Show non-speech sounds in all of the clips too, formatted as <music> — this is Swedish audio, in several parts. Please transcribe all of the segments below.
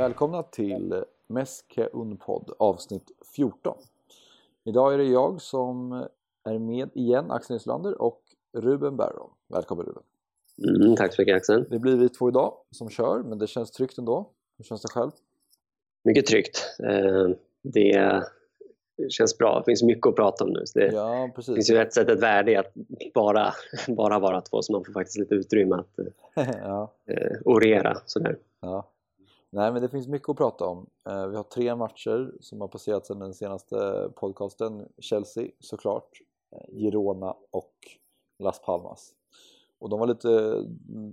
Välkomna till Meske Unpod avsnitt 14. Idag är det jag som är med igen, Axel Nyslander och Ruben Barrow. Välkommen Ruben! Mm, tack så mycket Axel! Det blir vi två idag som kör, men det känns tryggt ändå. Hur känns det själv? Mycket tryggt. Eh, det känns bra. Det finns mycket att prata om nu. Så det ja, precis. finns ju rätt sätt ett värde i att bara, bara vara två så man får faktiskt lite utrymme att <laughs> ja. eh, orera. Sådär. Ja. Nej, men det finns mycket att prata om. Eh, vi har tre matcher som har passerat sedan den senaste podcasten. Chelsea såklart, eh, Girona och Las Palmas. Och de var lite,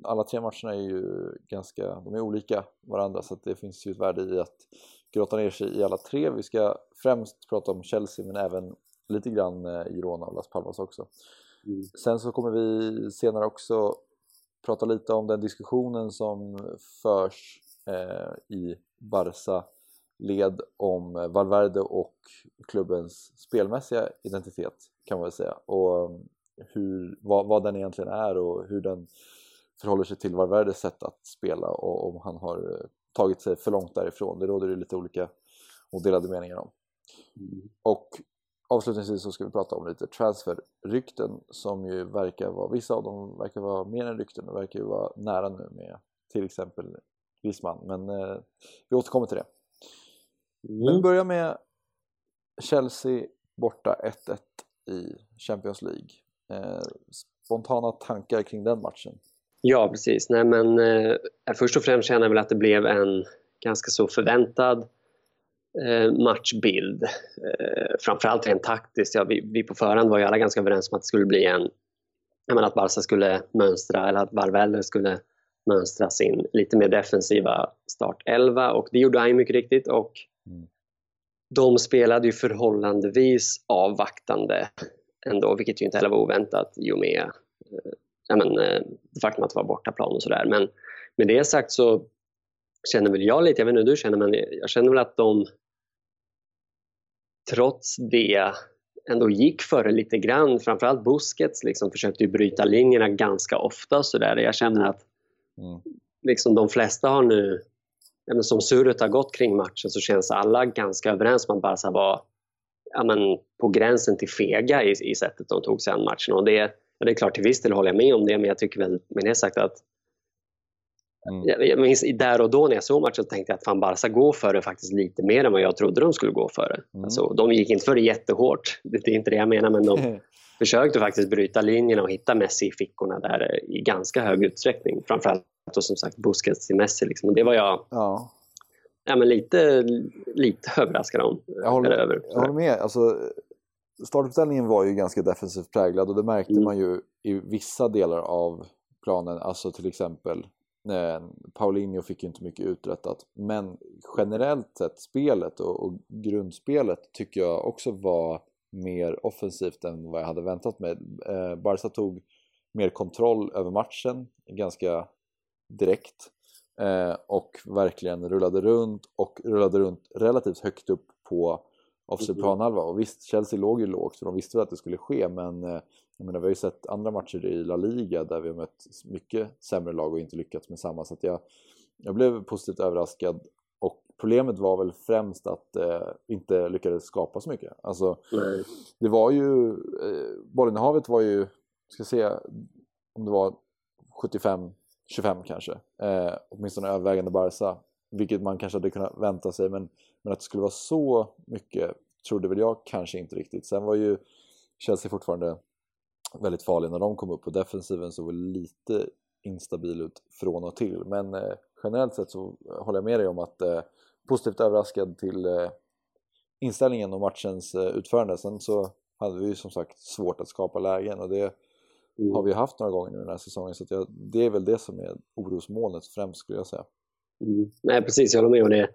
alla tre matcherna är ju ganska, de är olika varandra så det finns ju ett värde i att grotta ner sig i alla tre. Vi ska främst prata om Chelsea men även lite grann eh, Girona och Las Palmas också. Mm. Sen så kommer vi senare också prata lite om den diskussionen som förs i Barca led om Valverde och klubbens spelmässiga identitet kan man väl säga och um, hur, vad, vad den egentligen är och hur den förhåller sig till Valverdes sätt att spela och om han har eh, tagit sig för långt därifrån. Det råder ju lite olika odelade meningar om. Mm. Och avslutningsvis så ska vi prata om lite transferrykten som ju verkar vara, vissa av dem verkar vara mer än rykten och verkar ju vara nära nu med till exempel Griezmann. Men eh, vi återkommer till det. Mm. Men vi börjar med Chelsea borta 1-1 i Champions League. Eh, spontana tankar kring den matchen? Ja, precis. Nej, men, eh, först och främst känner jag väl att det blev en ganska så förväntad eh, matchbild. Eh, framförallt rent taktiskt. Ja, vi, vi på förhand var ju alla ganska överens om att det skulle bli en menar, att Barca skulle mönstra eller att Valverde skulle mönstra sin lite mer defensiva startelva och det gjorde han mycket riktigt och mm. de spelade ju förhållandevis avvaktande ändå, vilket ju inte heller var oväntat i och med eh, men, eh, det faktum att det var bortaplan och sådär. Men med det sagt så känner väl jag lite, jag vet inte hur du känner, men jag känner väl att de trots det ändå gick före lite grann. Framförallt Busquets liksom försökte ju bryta linjerna ganska ofta. Så där. Jag känner att mm. liksom de flesta har nu, som surret har gått kring matchen så känns alla ganska överens om att Barca var ja, men, på gränsen till fega i, i sättet de tog sig an matchen. Och det, ja, det är klart, till viss del håller jag med om det, men jag tycker väl med det sagt att Mm. Jag, jag minns där och då när jag såg matchen så tänkte jag att fan Barca går före faktiskt lite mer än vad jag trodde de skulle gå före. Mm. Alltså, de gick inte före jättehårt, det är inte det jag menar, men de <laughs> försökte faktiskt bryta linjerna och hitta Messi i fickorna där i ganska hög utsträckning. Framförallt då som sagt Busquets till Messi. Liksom. Det var jag ja ja, men lite, lite överraskad om. Jag håller, över. Jag håller med. Alltså, startuppställningen var ju ganska defensivt präglad och det märkte mm. man ju i vissa delar av planen. Alltså till exempel eh, Paulinho fick ju inte mycket uträttat. Men generellt sett spelet och, och grundspelet tycker jag också var mer offensivt än vad jag hade väntat mig. Eh, Barca tog mer kontroll över matchen ganska direkt eh, och verkligen rullade runt och rullade runt relativt högt upp på offside mm. planhalva. Och visst, Chelsea låg ju lågt så de visste att det skulle ske men eh, jag menar, vi har ju sett andra matcher i La Liga där vi har mött mycket sämre lag och inte lyckats med samma så att jag, jag blev positivt överraskad problemet var väl främst att eh, inte lyckades skapa så mycket. Alltså, Nej. det var ju, eh, bollinnehavet var ju, ska se om det var 75 25 kanske. Eh, åtminstone övervägande Barca. Vilket man kanske hade kunnat vänta sig men, men att det skulle vara så mycket trodde väl jag kanske inte riktigt. Sen var ju Chelsea fortfarande väldigt farlig när de kom upp och defensiven såg lite instabil ut från och till. Men eh, generellt sett så håller jag med dig om att eh, positivt överraskad till eh, inställningen och matchens eh, utförande. Sen så hade vi ju som sagt svårt att skapa lägen och det mm. har vi haft några gånger nu den här säsongen. Så jag, det är väl det som är orosmolnet främst skulle jag säga. Mm. Nej precis, jag håller med om det.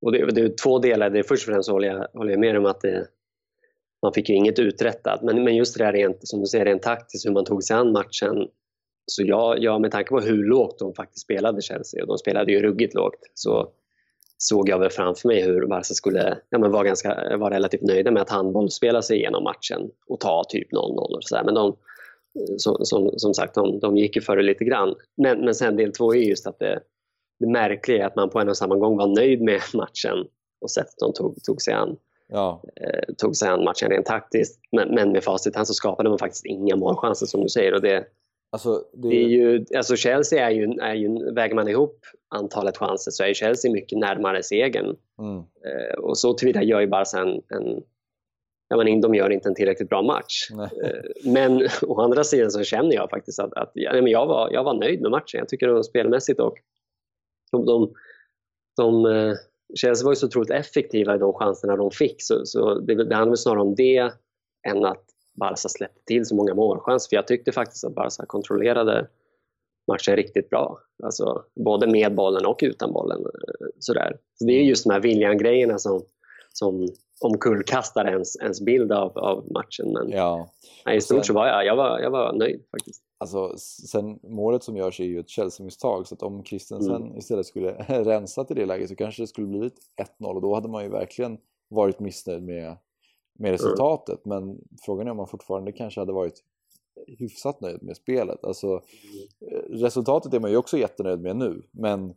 Och det, det är två delar. Det är först och främst håller jag, håller jag med om att det, man fick ju inget uträttat. Men, men just det där rent, som du säger, rent taktiskt hur man tog sig an matchen. Så jag, jag, med tanke på hur lågt de faktiskt spelade Chelsea, och de spelade ju ruggigt lågt, så såg jag väl framför mig hur Barca skulle ja, men var, ganska, var relativt nöjda med att handboll spela sig igenom matchen och ta typ 0-0 och sådär. Men de, som, som, som sagt, de, de gick ju före lite grann. Men, men sen del två är just att det, det märkliga är att man på en och samma gång var nöjd med <laughs> matchen och sättet de tog, tog sig an ja. eh, tog sig an matchen rent taktiskt. Men, men med facit hand så skapade man faktiskt inga målchanser som du säger. Och det, alltså, det... det är ju, alltså Chelsea är ju, är ju, väger man ihop antalet chanser så är Chelsea mycket närmare segern. Mm. Eh, och så tillvida gör ju Barca en, en Ja, men de gör inte en tillräckligt bra match. Eh, men <laughs> å andra sidan så känner jag faktiskt att, att ja, men jag, var, jag var nöjd med matchen. Jag tycker de spelmässigt och de, de, de, eh, Chelsea var ju så otroligt effektiva i de chanserna de fick så, så det, det handlar snarare om det än att Barca släppte till så många målchanser. För jag tyckte faktiskt att Barca kontrollerade matchen riktigt bra. Alltså, både med bollen och utan bollen. Eh, sådär. Så det är just de här William-grejerna som, som omkullkastar ens, ens bild av, av matchen. Men ja. nej, i stort sen, så var jag, jag, var, jag var nöjd faktiskt. Alltså, sen målet som görs är ju ett Chelsea-misstag så att om Christensen mm. istället skulle <laughs> rensa till det läget så kanske det skulle blivit 1-0 och då hade man ju verkligen varit missnöjd med, med resultatet. Mm. Men frågan är om man fortfarande kanske hade varit hyfsat nöjd med spelet. Alltså, mm. resultatet är man ju också jättenöjd med nu men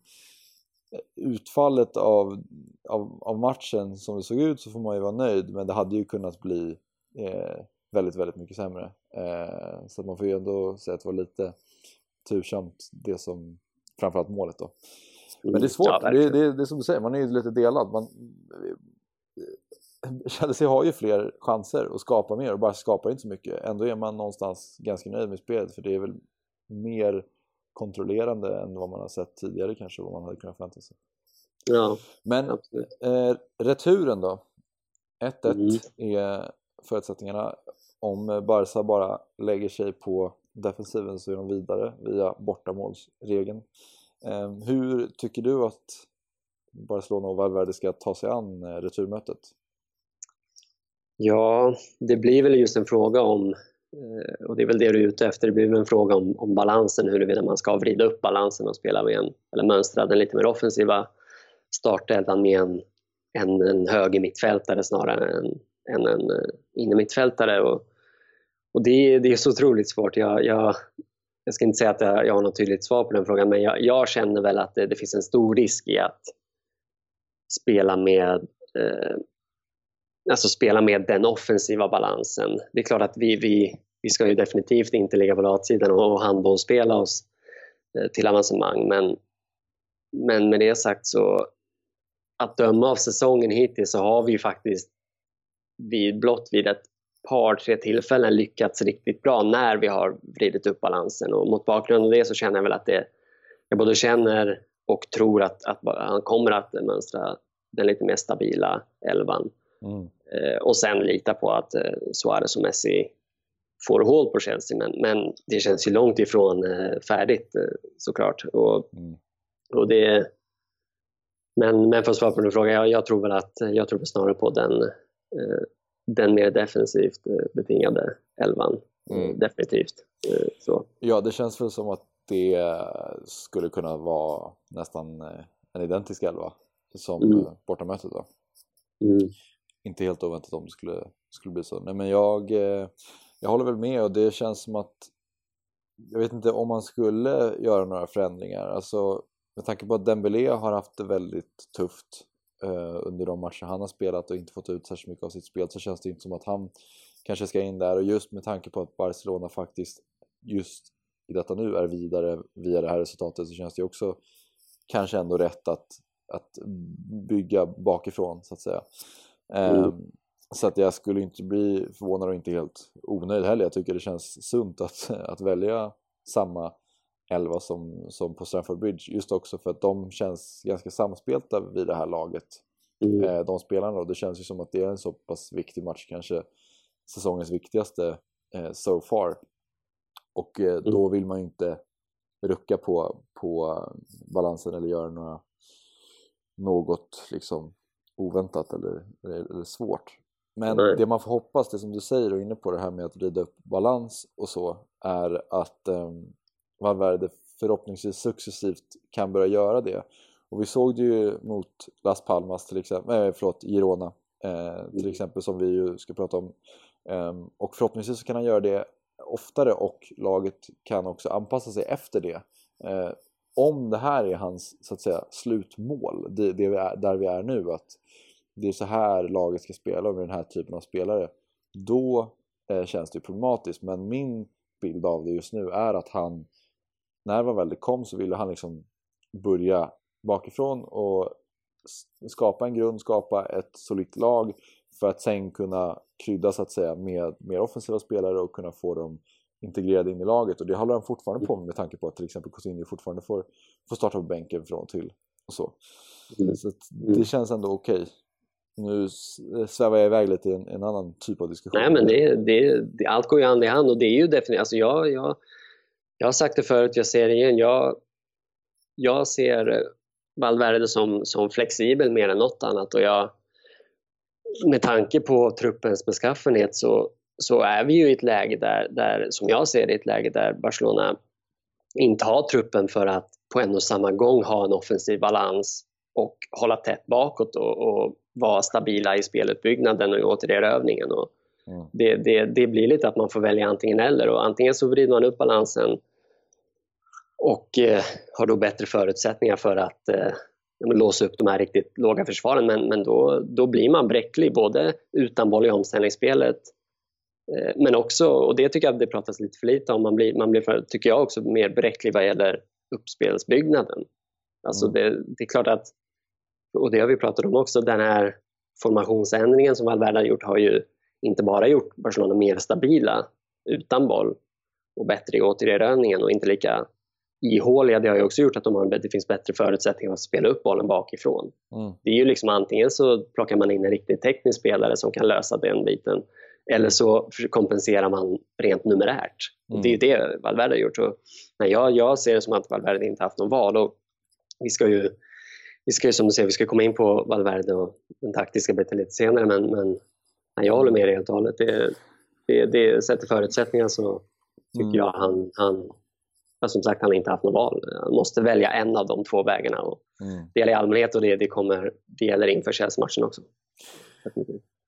utfallet av, av, av, matchen som det såg ut så får man ju vara nöjd men det hade ju kunnat bli eh, väldigt, väldigt mycket sämre. Eh, så man får ju ändå säga att det var lite tursamt det som, framförallt målet då. Men det är svårt, ja, det, det, det är som du säger, man är ju lite delad. Man, <laughs> Chelsea har ju fler chanser och skapar mer och bara skapar inte så mycket. Ändå är man någonstans ganska nöjd med spelet för det är väl mer kontrollerande än vad man har sett tidigare kanske, vad man hade kunnat förvänta sig. Ja, Men eh, returen då? 1-1 mm. är förutsättningarna. Om Barca bara lägger sig på defensiven så är de vidare via bortamålsregeln. Eh, hur tycker du att Barcelona och Valverde ska ta sig an eh, returmötet? Ja, det blir väl just en fråga om eh, och det är väl det du är ute efter. Det blir väl en fråga om, om balansen, huruvida man ska vrida upp balansen och spela med en, eller mönstra den lite mer offensiva startelvan med en, en, en höger mittfältare snarare än, än en eh, innermittfältare. Och, och det, det är så otroligt svårt. Jag, jag, jag ska inte säga att jag, jag har något tydligt svar på den frågan men jag, jag känner väl att det, det, finns en stor risk i att spela med eh, alltså spela med den offensiva balansen. Det är klart att vi, vi, vi ska ju definitivt inte ligga på latsidan och, handbollsspela oss eh, till avancemang men, men med det sagt så att döma av säsongen hittills så har vi ju faktiskt vid, blott vid ett par, tre tillfällen lyckats riktigt bra när vi har vridit upp balansen och mot bakgrund av det så känner jag väl att det, jag både känner och tror att, att han kommer att mönstra den lite mer stabila elvan. Mm. Eh, och sen lita på att eh, Suarez och Messi får hål på Chelsea. Men, men det känns ju långt ifrån eh, färdigt såklart. Och, mm. och det, men, men för att svara på din fråga, jag, jag tror väl att jag tror snarare på den, den mer defensivt betingade elvan. Mm. Definitivt. Så. Ja, det känns väl som att det skulle kunna vara nästan en identisk elva som mm. bortamötet då. Mm inte helt oväntat om det skulle, skulle bli så. Nej men jag, eh, jag håller väl med och det känns som att jag vet inte om man skulle göra några förändringar. Alltså med tanke på att Dembélé har haft det väldigt tufft eh, under de matcher han har spelat och inte fått ut särskilt mycket av sitt spel så känns det inte som att han kanske ska in där och just med tanke på att Barcelona faktiskt just i detta nu är vidare via det här resultatet så känns det också kanske ändå rätt att, att bygga bakifrån så att säga. Mm. Ehm, så att jag skulle inte bli förvånad och inte helt onöjd heller. Jag tycker det känns sunt att, <laughs> att välja samma elva som, som på Stamford Bridge. Just också för att de känns ganska samspelta vid det här laget. Mm. Ehm, de spelarna och det känns ju som att det är en så pass viktig match, kanske säsongens viktigaste eh, so far. Och eh, då mm. vill man ju inte rucka på, på balansen eller göra några, något liksom oväntat eller, eller svårt. Men Nej. det man får hoppas, det som du säger och är inne på det här med att rida upp balans och så, är att eh, Valverde förhoppningsvis successivt kan börja göra det. Och vi såg det ju mot Las Palmas till exempel, äh, förlåt, Girona eh, till mm. exempel som vi ju ska prata om. Eh, och förhoppningsvis så kan han göra det oftare och laget kan också anpassa sig efter det. Eh, om det här är hans så att säga, slutmål, det, det vi är, där vi är nu, att det är så här laget ska spela med den här typen av spelare, då eh, känns det problematiskt. Men min bild av det just nu är att han, när Valverde kom så ville han liksom börja bakifrån och skapa en grund, skapa ett solitt lag för att sen kunna krydda så att säga med mer offensiva spelare och kunna få dem integrerade in i laget och det håller han fortfarande på med med tanke på att till exempel Coutinho fortfarande får, får starta på bänken från och till och så. Mm. Så det mm. känns ändå okej. Okay. Nu svävar jag iväg lite i en, en, annan typ av diskussion. Nej men det, det, det, allt går ju hand i hand och det är ju definitivt, alltså jag, jag, jag har sagt det förut, jag säger det igen, jag, jag ser Valverde som, som flexibel mer än något annat och jag med tanke på truppens beskaffenhet så, så är vi ju i ett läge där, där, som jag ser det, ett läge där Barcelona inte har truppen för att på en och samma gång ha en offensiv balans och hålla tätt bakåt och, och vara stabila i speluppbyggnaden och återerövringen. Och mm. det, det, det, blir lite att man får välja antingen eller och antingen så vrider man upp balansen och eh, har då bättre förutsättningar för att eh, låsa upp de här riktigt låga försvaren men, men då, då blir man bräcklig både utan boll i omställningsspelet men också, och det tycker jag det pratas lite för lite om, man blir, man blir för, tycker jag också mer bräcklig vad gäller uppspelsbyggnaden. Alltså mm. det, det, är klart att, och det har vi pratat om också, den här formationsändringen som Valverde har gjort har ju inte bara gjort Barcelona mer stabila utan boll och bättre i återerövringen och inte lika ihåliga. Det har ju också gjort att de har, det finns bättre förutsättningar att spela upp bollen bakifrån. Mm. Det är ju liksom antingen så plockar man in en riktigt teknisk spelare som kan lösa den biten eller så kompenserar man rent numerärt. Mm. Det är ju det Valverde har gjort. Så, nej, jag, jag ser det som att Valverde inte haft något val. Och vi ska ju, vi ska ju som du säger, vi ska komma in på Valverde och den taktiska biten lite senare men, men jag håller med dig helt och hållet. Det, det, det, till förutsättningar så tycker mm. jag han, han men som sagt, han har inte haft något val. Han måste välja en av de två vägarna. Och mm. Det gäller i allmänhet och det, det, kommer, det gäller inför Chelsea-matchen också.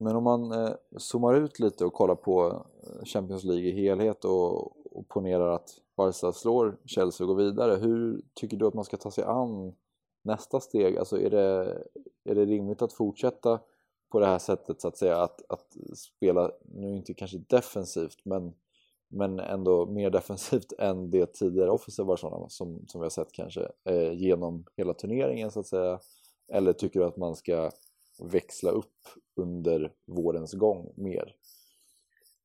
Men om man eh, zoomar ut lite och kollar på eh, Champions League i helhet och, och ponerar att Barca slår Chelsea och går vidare. Hur tycker du att man ska ta sig an nästa steg? Alltså är det, är det rimligt att fortsätta på det här sättet så att säga? Att, att spela, nu inte kanske defensivt, men men ändå mer defensivt än det tidigare offensiva Barcelona som, som vi har sett kanske eh, genom hela turneringen så att säga? Eller tycker du att man ska växla upp under vårens gång mer?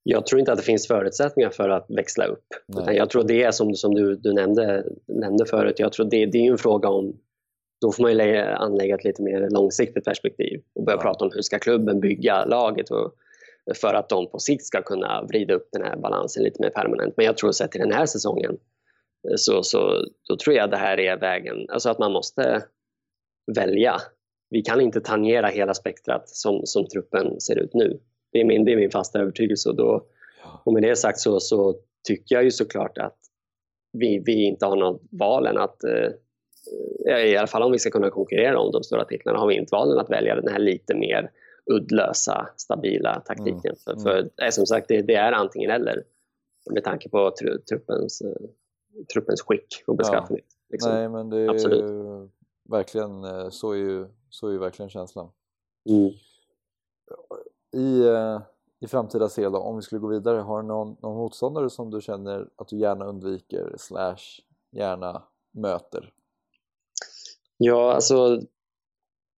Jag tror inte att det finns förutsättningar för att växla upp. Jag tror det är som, som du, du nämnde, nämnde förut, jag tror det, det är en fråga om då får man ju anlägga ett lite mer långsiktigt perspektiv och börja ja. prata om hur ska klubben bygga laget och för att de på sikt ska kunna vrida upp den här balansen lite mer permanent. Men jag tror sett till den här säsongen så, så då tror jag det här är vägen, alltså att man måste välja. Vi kan inte tangera hela spektrat som, som truppen ser ut nu. Det är min, det är min fasta övertygelse och, då, och med det sagt så, så tycker jag ju såklart att vi, vi inte har något val än att eh, i alla fall om vi ska kunna konkurrera om de stora titlarna har vi inte valen att välja den här lite mer uddlösa, stabila taktiken. Mm. För, för mm. är som sagt, det, det, är antingen eller med tanke på tru, truppens, uh, truppens skick och beskaffenhet. Ja. Liksom. Nej, men det är Absolut. Ju, verkligen, eh, så är ju, så är ju verkligen känslan. Mm. I, uh, I framtida CL då, om vi skulle gå vidare, har du någon, någon motståndare som du känner att du gärna undviker slash gärna möter? Ja, alltså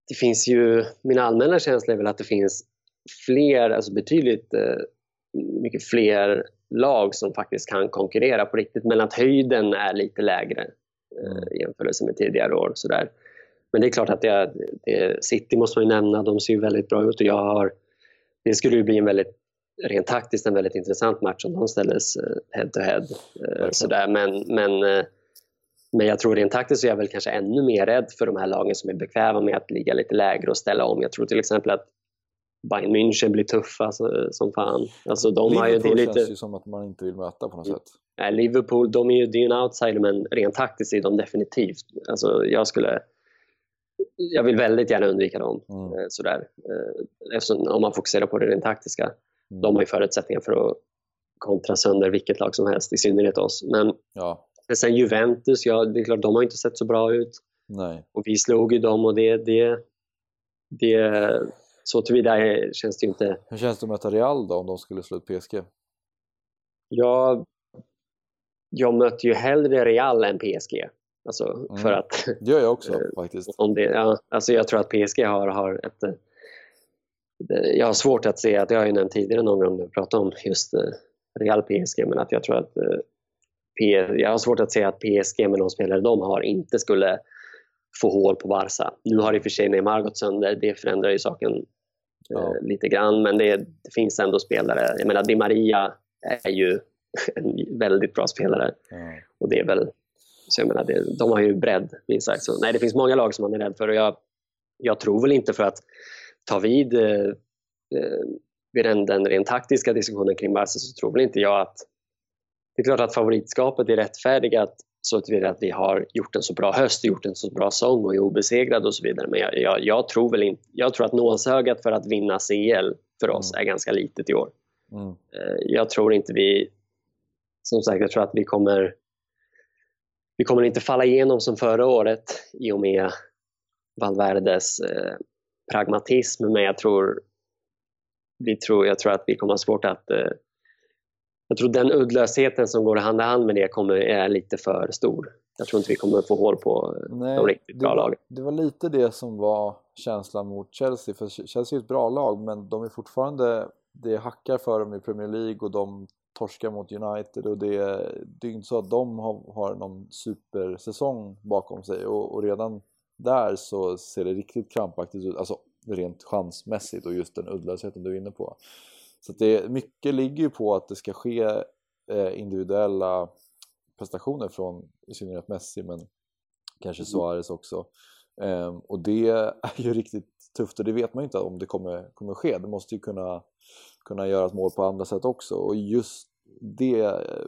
det finns ju, min allmänna känsla är väl att det finns fler, alltså betydligt eh, mycket fler lag som faktiskt kan konkurrera på riktigt men att höjden är lite lägre eh, mm. i jämförelse med tidigare år. Sådär. Men det är klart att det, det, City måste man ju nämna, de ser ju väldigt bra ut och jag har, det skulle ju bli en väldigt rent taktiskt en väldigt intressant match om de ställdes eh, head to head. Sådär. Men, men men jag tror rent taktiskt är jag väl kanske ännu mer rädd för de här lagen som är bekväma med att ligga lite lägre och ställa om. Jag tror till exempel att Bayern München blir tuffa som fan. Alltså, de Liverpool har ju, det lite... känns ju som att man inte vill möta på något sätt. Liverpool, de är ju, det är ju en outsider men rent taktiskt är de definitivt. Alltså, jag skulle... Jag vill väldigt gärna undvika dem. Mm. Sådär. Eh, eftersom, om man fokuserar på det rent taktiska. Mm. De har ju förutsättningar för att kontra sönder vilket lag som helst, i synnerhet oss. Men, ja Men sen Juventus, ja det är klart de har inte sett så bra ut. Nej. Och vi slog ju dem och det, det, det så tillvida känns det ju inte... Hur känns det att möta Real då om de skulle slå ut PSG? Ja, jag möter ju hellre Real än PSG. Alltså mm. för att... Det gör jag också <laughs> eh, faktiskt. Om det, ja, alltså jag tror att PSG har, har ett... Eh, jag har svårt att se, att det har jag ju nämnt tidigare någon gång när vi pratade om just eh, Real PSG, men att jag tror att jag har svårt att se att PSG med de spelare de har inte skulle få hål på Barca. Nu har i och för sig Neymar gått sönder, det förändrar ju saken ja. lite grann, men det, det, finns ändå spelare. Jag menar, Di Maria är ju en väldigt bra spelare. Mm. Och det är väl, så jag menar, det, de har ju bredd minst sagt. Så, nej, det finns många lag som man är rädd för och jag, jag tror väl inte för att ta vid eh, eh vid den, den rent taktiska diskussionen kring Barca så tror väl inte jag att det är klart att favoritskapet är rättfärdigat så tillvida att vi har gjort en så bra höst, gjort en så bra sång och är obesegrade och så vidare. Men jag, jag, jag tror väl inte, jag tror att nålsögat för att vinna CL för oss mm. är ganska litet i år. Mm. Eh, jag tror inte vi, som sagt, jag tror att vi kommer vi kommer inte falla igenom som förra året i och med Valverdes eh, pragmatism, men jag tror, vi tror, jag tror att vi kommer ha svårt att eh, jag tror den uddlösheten som går hand i hand med det kommer, är lite för stor. Jag tror inte vi kommer få hål på Nej, de riktigt bra lagen. Det var lite det som var känslan mot Chelsea, för Chelsea är ett bra lag men de är fortfarande, det hackar för dem i Premier League och de torskar mot United och det, det är inte så att de har, har någon supersäsong bakom sig och, och redan där så ser det riktigt krampaktigt ut, alltså rent chansmässigt och just den uddlösheten du är inne på. Så det, mycket ligger ju på att det ska ske eh, individuella prestationer från i synnerhet Messi men kanske mm. Suarez också. Um, och det är ju riktigt tufft och det vet man ju inte om det kommer, kommer ske. Det måste ju kunna, kunna göras mål på andra sätt också och just det eh,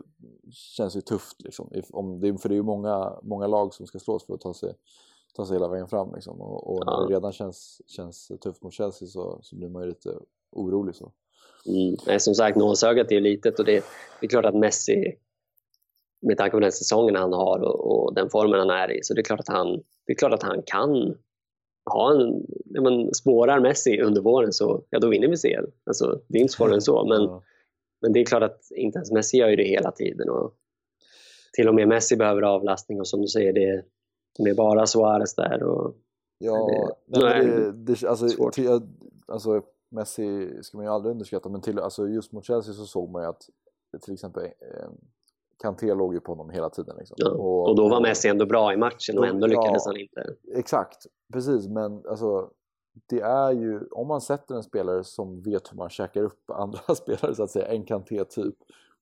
känns ju tufft liksom. Om det, för det är ju många, många lag som ska slås för att ta sig, ta sig hela vägen fram liksom. och, och ja. när det redan känns, känns tufft mot Chelsea så, så blir man ju lite orolig så. Mm. Nej, som sagt, nålsögat är ju litet och det, det, är klart att Messi, med tanke på den säsongen han har och, och, den formen han är i, så det är klart att han, det är klart att han kan ha en... När man spårar Messi under våren så ja, då vinner vi CL. Alltså, det är inte svårare än så. Men, ja. men det är klart att inte ens Messi gör ju det hela tiden. Och till och med Messi behöver avlastning och som du säger, det, det är bara Suarez där. Och, ja, det, nej, det, det, alltså, till, alltså Messi ska man ju aldrig underskatta men till, alltså just mot Chelsea så såg man ju att till exempel eh, Kanté låg ju på honom hela tiden. Liksom. Ja, och, och, då var Messi ändå bra i matchen och ändå lyckades ja, han inte. Exakt, precis men alltså det är ju, om man sätter en spelare som vet hur man käkar upp <laughs> andra spelare så att säga, en Kanté typ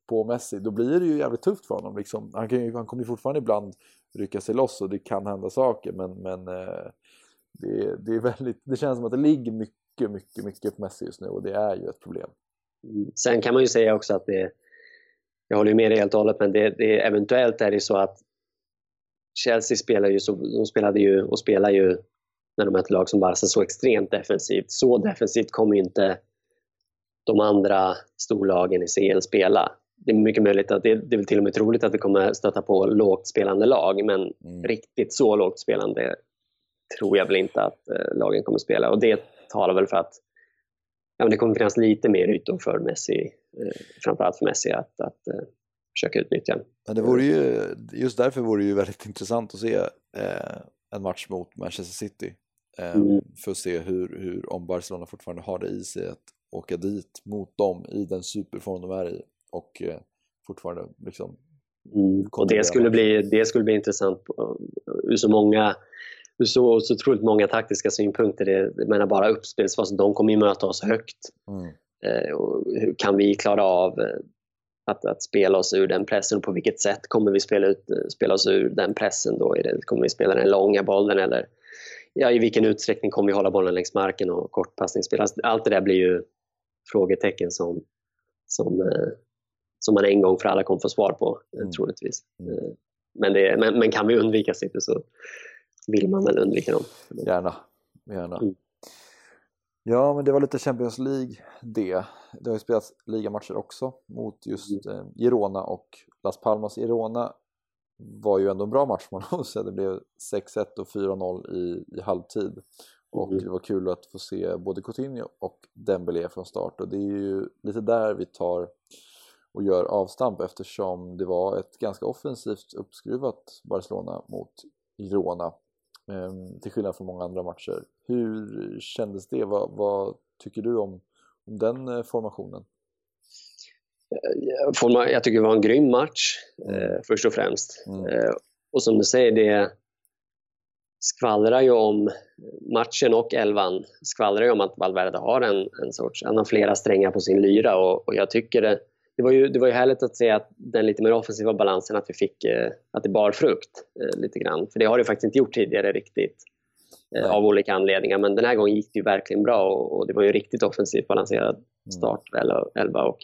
på Messi, då blir det ju jävligt tufft för honom. Liksom. Han, kan ju, han kommer ju fortfarande ibland rycka sig loss och det kan hända saker men, men eh, det, det, är väldigt, det känns som att det ligger mycket mycket, mycket, mycket på Messi just nu och det är ju ett problem. Mm. Sen kan man ju säga också att det, jag håller med dig helt och hållet, men det, det, eventuellt är det så att Chelsea spelar ju, så, de spelade ju och spelar ju när de möter lag som Barca så extremt defensivt. Så defensivt kommer inte de andra storlagen i CL spela. Det är mycket möjligt att det, det är väl till och med troligt att vi kommer stöta på lågt spelande lag, men mm. riktigt så lågt spelande tror jag väl inte att eh, lagen kommer spela. Och det talar väl för att ja, det kommer finnas lite mer ytor för Messi, eh, framförallt för Messi, att, att eh, försöka utnyttja. Ja, det vore ju, just därför vore det ju väldigt intressant att se eh, en match mot Manchester City. Eh, mm. För att se hur, hur, om Barcelona fortfarande har det i sig att åka dit mot dem i den superform de är i och eh, fortfarande liksom mm. Och det skulle, bli, det skulle bli intressant ur så många så, så otroligt många taktiska synpunkter. Det, menar bara uppspelsfas, de kommer ju möta oss högt. Mm. Eh, och hur kan vi klara av eh, att, att spela oss ur den pressen och på vilket sätt kommer vi spela, ut, eh, spela oss ur den pressen då? Det, kommer vi spela den långa bollen eller ja, i vilken utsträckning kommer vi hålla bollen längs marken och kortpassningsspel? Alltså, allt det där blir ju frågetecken som, som, eh, som man en gång för alla kommer få svar på, mm. troligtvis. Mm. Men, det, men, men, kan vi undvika City så, vill man väl undvika dem. Gärna, gärna. Mm. Ja, men det var lite Champions League det. Det har ju spelats ligamatcher också mot just mm. eh, Girona och Las Palmas. Girona var ju ändå en bra match man måste säga. Det blev 6-1 och 4-0 i, i halvtid. Och mm. det var kul att få se både Coutinho och Dembélé från start och det är ju lite där vi tar och gör avstamp eftersom det var ett ganska offensivt uppskruvat Barcelona mot Girona till skillnad från många andra matcher. Hur kändes det? Vad, vad tycker du om, om den eh, formationen? Eh, jag tycker det var en grym match, mm. eh, först och främst. Mm. Och som du säger, det skvallrar ju om matchen och elvan skvallrar ju om att Valverde har en, en sorts, han har flera strängar på sin lyra och, och jag tycker det, det var, ju, det var ju härligt att se att den lite mer offensiva balansen, att vi fick, eh, att det bar frukt eh, lite grann. För det har det faktiskt inte gjort tidigare riktigt. Eh, av olika anledningar. Men den här gången gick det ju verkligen bra och, det var ju riktigt offensivt balanserad mm. start, mm. 11. Och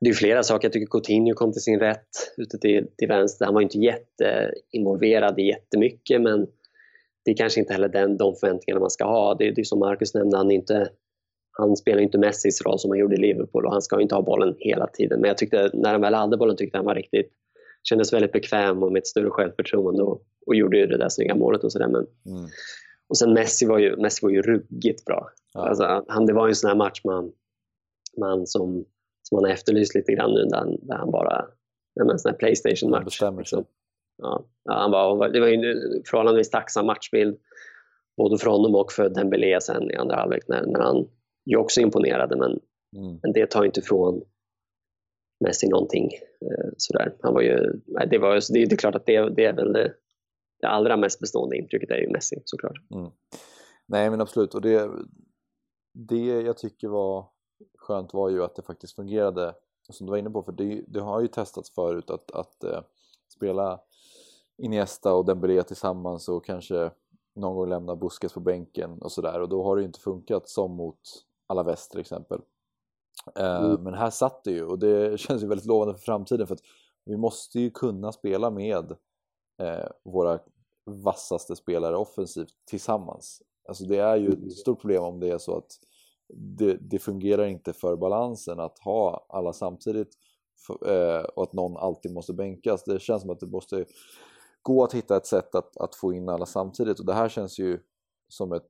det är flera saker. Jag tycker Coutinho kom till sin rätt ute till, till vänster. Han var inte jätteinvolverad jättemycket men det är kanske inte heller den, de förväntningarna man ska ha. Det, det är som Marcus nämnde, han, inte, han spelar inte Messis roll som han gjorde i Liverpool och han ska inte ha bollen hela tiden. Men jag tyckte, när han väl hade bollen tyckte han var riktigt kändes väldigt bekväm och med ett större självförtroende och, och gjorde ju det där snygga målet och sådär. Mm. Och sen Messi var ju, Messi var ju ruggigt bra. Ja. Alltså, han, det var ju en sån här match man, man som, som man har efterlyst lite grann nu där, där han bara, en sån här Playstation-match. Liksom. Ja, han var, det var ju en förhållandevis tacksam matchbild både för honom och för Dembélé sen i andra halvlek när, när han ju också imponerade men, mm. men det tar inte ifrån Messi någonting. Eh, sådär. Han var ju, det, var, det, det är klart att det, det är väl det, det allra mest bestående intrycket är ju Messi såklart. Mm. Nej men absolut och det, det jag tycker var skönt var ju att det faktiskt fungerade som du var inne på för det, det har ju testats förut att, att uh, spela Iniesta och Dembélé tillsammans och kanske någon gång lämna Busquets på bänken och sådär och då har det inte funkat som mot Alaves till exempel. Uh, mm. Men här satt det ju och det <laughs> känns ju väldigt lovande för framtiden för att vi måste ju kunna spela med uh, våra vassaste spelare offensivt tillsammans. Alltså det är ju ett stort problem om det är så att det, det fungerar inte för balansen att ha alla samtidigt eh, och att någon alltid måste bänkas. Det känns som att det måste gå att hitta ett sätt att, att få in alla samtidigt och det här känns ju som ett,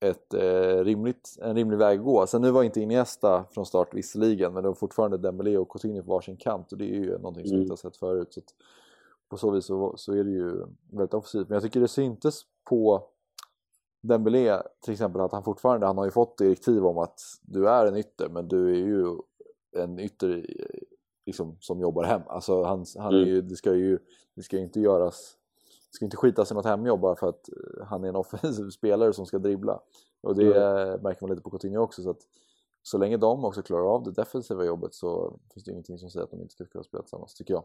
ett eh, rimligt, en rimlig väg att gå. Sen nu var inte Iniesta från start visserligen men det var fortfarande Dembélé och Coutinho på varsin kant och det är ju någonting som vi mm. inte har sett förut. Så på så vis så, så är det ju väldigt offensivt. Men jag tycker det syntes på Dembélé till exempel att han fortfarande, han har ju fått direktiv om att du är en ytter men du är ju en ytter liksom, som jobbar hem. Alltså han, han är mm. ju, det ska ju det ska inte göras, ska inte skitas i något hemjobb bara för att eh, han är en offensiv <laughs> spelare som ska dribbla. Och det mm. märker man lite på Coutinho också så att så länge de också klarar av det defensiva jobbet så finns det ingenting som säger att de inte ska kunna spela tillsammans, tycker jag.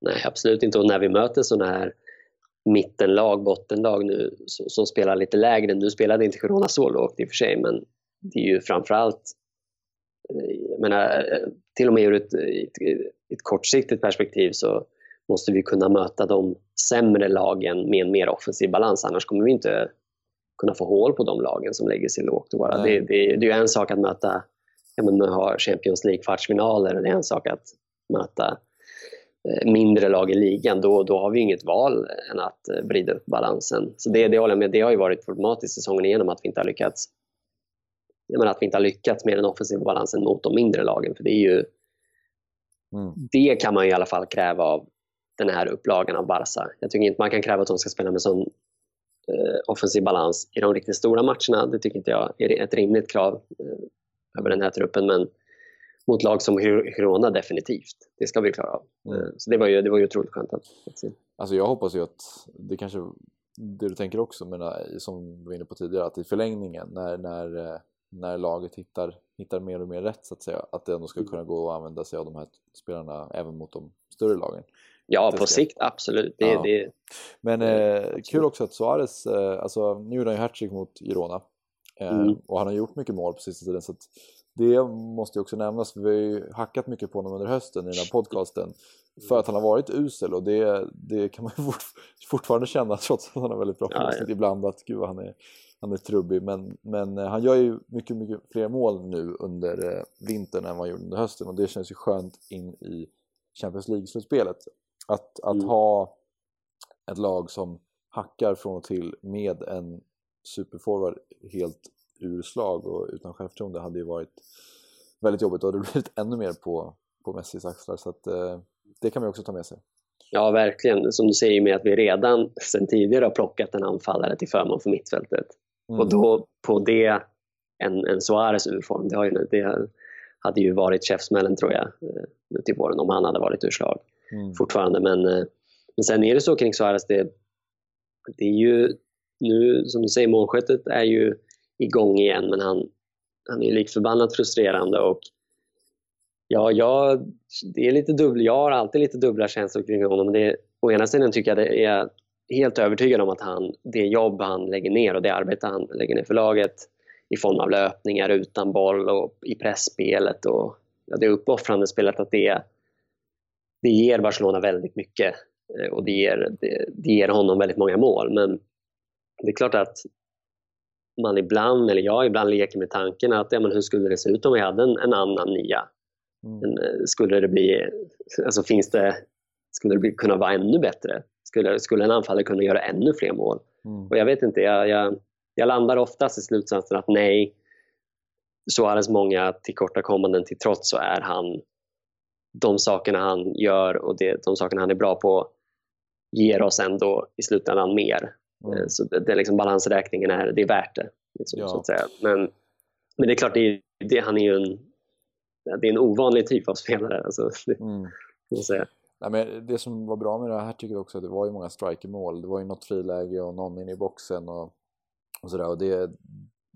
Nej, absolut inte. Och när vi möter sådana här mittenlag, bottenlag nu som spelar lite lägre. Nu spelade inte Corona så lågt i och för sig men det är ju framförallt eh, jag menar, eh, till och med ur ett, ett, ett kortsiktigt perspektiv så måste vi kunna möta de sämre lagen med en mer offensiv balans annars kommer vi inte kunna få hål på de lagen som lägger sig lågt. Och det, det, det är ju en sak att möta ja, men ha Champions League-kvartsfinaler och det är en sak att möta mindre lag i ligan, då, då har vi inget val än att eh, vrida upp balansen. Så det, det håller jag med, det har ju varit problematiskt säsongen igenom att vi inte har lyckats jag menar att vi inte har lyckats med den offensiva balansen mot de mindre lagen. För det är ju mm. Det kan man i alla fall kräva av den här upplagan av Barca. Jag tycker inte man kan kräva att de ska spela med sån eh, offensiv balans i de riktigt stora matcherna. Det tycker inte jag är ett rimligt krav eh, över den här truppen. Men mot lag som Girona definitivt. Det ska vi klara av. Mm. Eh, så det var ju, det var ju otroligt skönt att, att se. Alltså jag hoppas ju att det kanske det du tänker också, men som du var inne på tidigare, att i förlängningen när, när, eh, när laget hittar, hittar mer och mer rätt så att säga, att det ändå ska mm. kunna gå att använda sig av de här spelarna även mot de större lagen. Ja, på sikt absolut. Det, ja. det, men eh, kul också att Suarez, eh, alltså nu gjorde han ju hattrick mot Girona eh, mm. och han har gjort mycket mål på sista tiden så det måste ju också nämnas, för vi har ju hackat mycket på honom under hösten i den här podcasten för att han har varit usel och det, det kan man ju fortfarande känna trots att han har väldigt bra ja, ja. ibland att gud han är, han är trubbig men, men eh, han gör ju mycket, mycket fler mål nu under eh, vintern än vad han gjorde under hösten och det känns ju skönt in i Champions League-slutspelet att, att mm. ha ett lag som hackar från och till med en superforward helt ur slag och utan självförtroende hade ju varit väldigt jobbigt och det hade <laughs> blivit ännu mer på, på Messis axlar så att eh, det kan man också ta med sig. Ja, verkligen. Som du säger med att vi redan sedan tidigare har plockat en anfallare till förmån för mittfältet. Mm. Och då på det en, en Suarez urform, det, har ju, det hade ju varit käftsmällen tror jag eh, nu till våren om han hade varit ur slag mm. fortfarande. Men, eh, men sen är det så kring Suarez, det, det är ju nu som du säger, målskyttet är ju igång igen men han, han är ju lik förbannat frustrerande och ja, jag, det är lite dubbel, jag har alltid lite dubbla känslor kring honom. Det, å ena sidan tycker jag det är helt övertygad om att han, det jobb han lägger ner och det arbete han lägger ner för laget i form av löpningar utan boll och i pressspelet och ja, det uppoffrande spelet att det, det ger Barcelona väldigt mycket eh, och det ger, det, det ger honom väldigt många mål. Men det är klart att man ibland, eller jag ibland leker med tanken att ja, men hur skulle det se ut om vi hade en, en annan nia? Mm. Eh, skulle det bli, alltså finns det, skulle det bli, kunna vara ännu bättre? Skulle, skulle en anfallare kunna göra ännu fler mål? Mm. Och jag vet inte, jag, jag, jag landar oftast i slutsatsen att nej, Suarez många tillkortakommanden till trots så är han de sakerna han gör och det, de sakerna han är bra på ger oss ändå i slutändan mer. Mm. Eh, så det, är liksom balansräkningen är, det är värt det. Liksom, ja. så att säga. Men, men det är klart, det, det, han är ju en, det är en ovanlig typ av spelare. Alltså, <laughs> det, mm. säga. Nej, men det som var bra med det här tycker jag också att det var ju många strikermål. Det var ju något friläge och någon inne i boxen och, och sådär. Och det,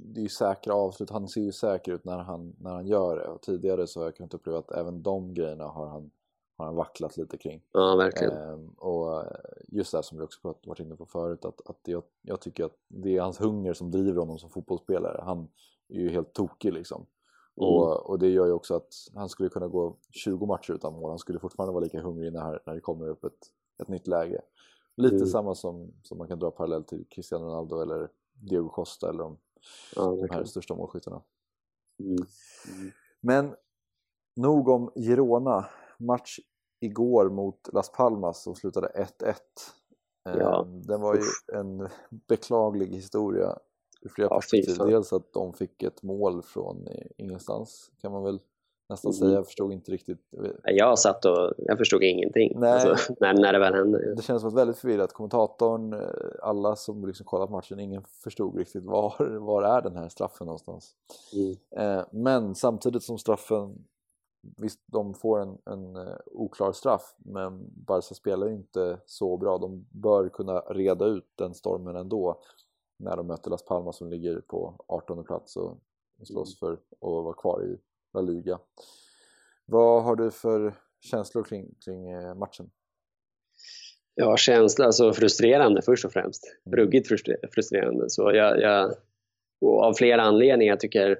det är ju säkra avslut. Han ser ju säker ut när han, när han gör det. Och tidigare så har jag kunnat uppleva att även de grejerna har han, har han vacklat lite kring. Ja, verkligen. Ehm, och just det som vi också varit inne på förut, att, att jag, jag tycker att det är hans hunger som driver honom som fotbollsspelare. Han är ju helt tokig liksom. Mm. Och, och, det gör ju också att han skulle kunna gå 20 matcher utan mål. Han skulle fortfarande vara lika hungrig när, när det kommer upp ett, ett nytt läge. Lite mm. samma som, som man kan dra parallell till Cristiano Ronaldo eller Diego Costa eller de, ja, de här största målskyttarna. Mm. mm. Men nog om Girona. Match igår mot Las Palmas som slutade 1-1. Ja. Ehm, den var ju en beklaglig historia ur flera ja, perspektiv. Dels att de fick ett mål från ingenstans kan man väl nästan mm. säga. Jag förstod inte riktigt. Jag satt och jag förstod ingenting alltså, <laughs> när, när det väl hände. Det känns som väldigt förvirrat. Kommentatorn, eh, alla som liksom kollat matchen, ingen förstod riktigt var, <laughs> var är den här straffen någonstans. Mm. Eh, men samtidigt som straffen Visst, de får en, en uh, oklar straff, men Barca spelar inte så bra. De bör kunna reda ut den stormen ändå när de möter Las Palmas som ligger på 18 plats och slåss mm. för att vara kvar i La Liga. Vad har du för känslor kring, kring eh, matchen? Ja, känsla, alltså frustrerande först och främst. Mm. Ruggigt frustrerande. Så jag, jag, av flera anledningar tycker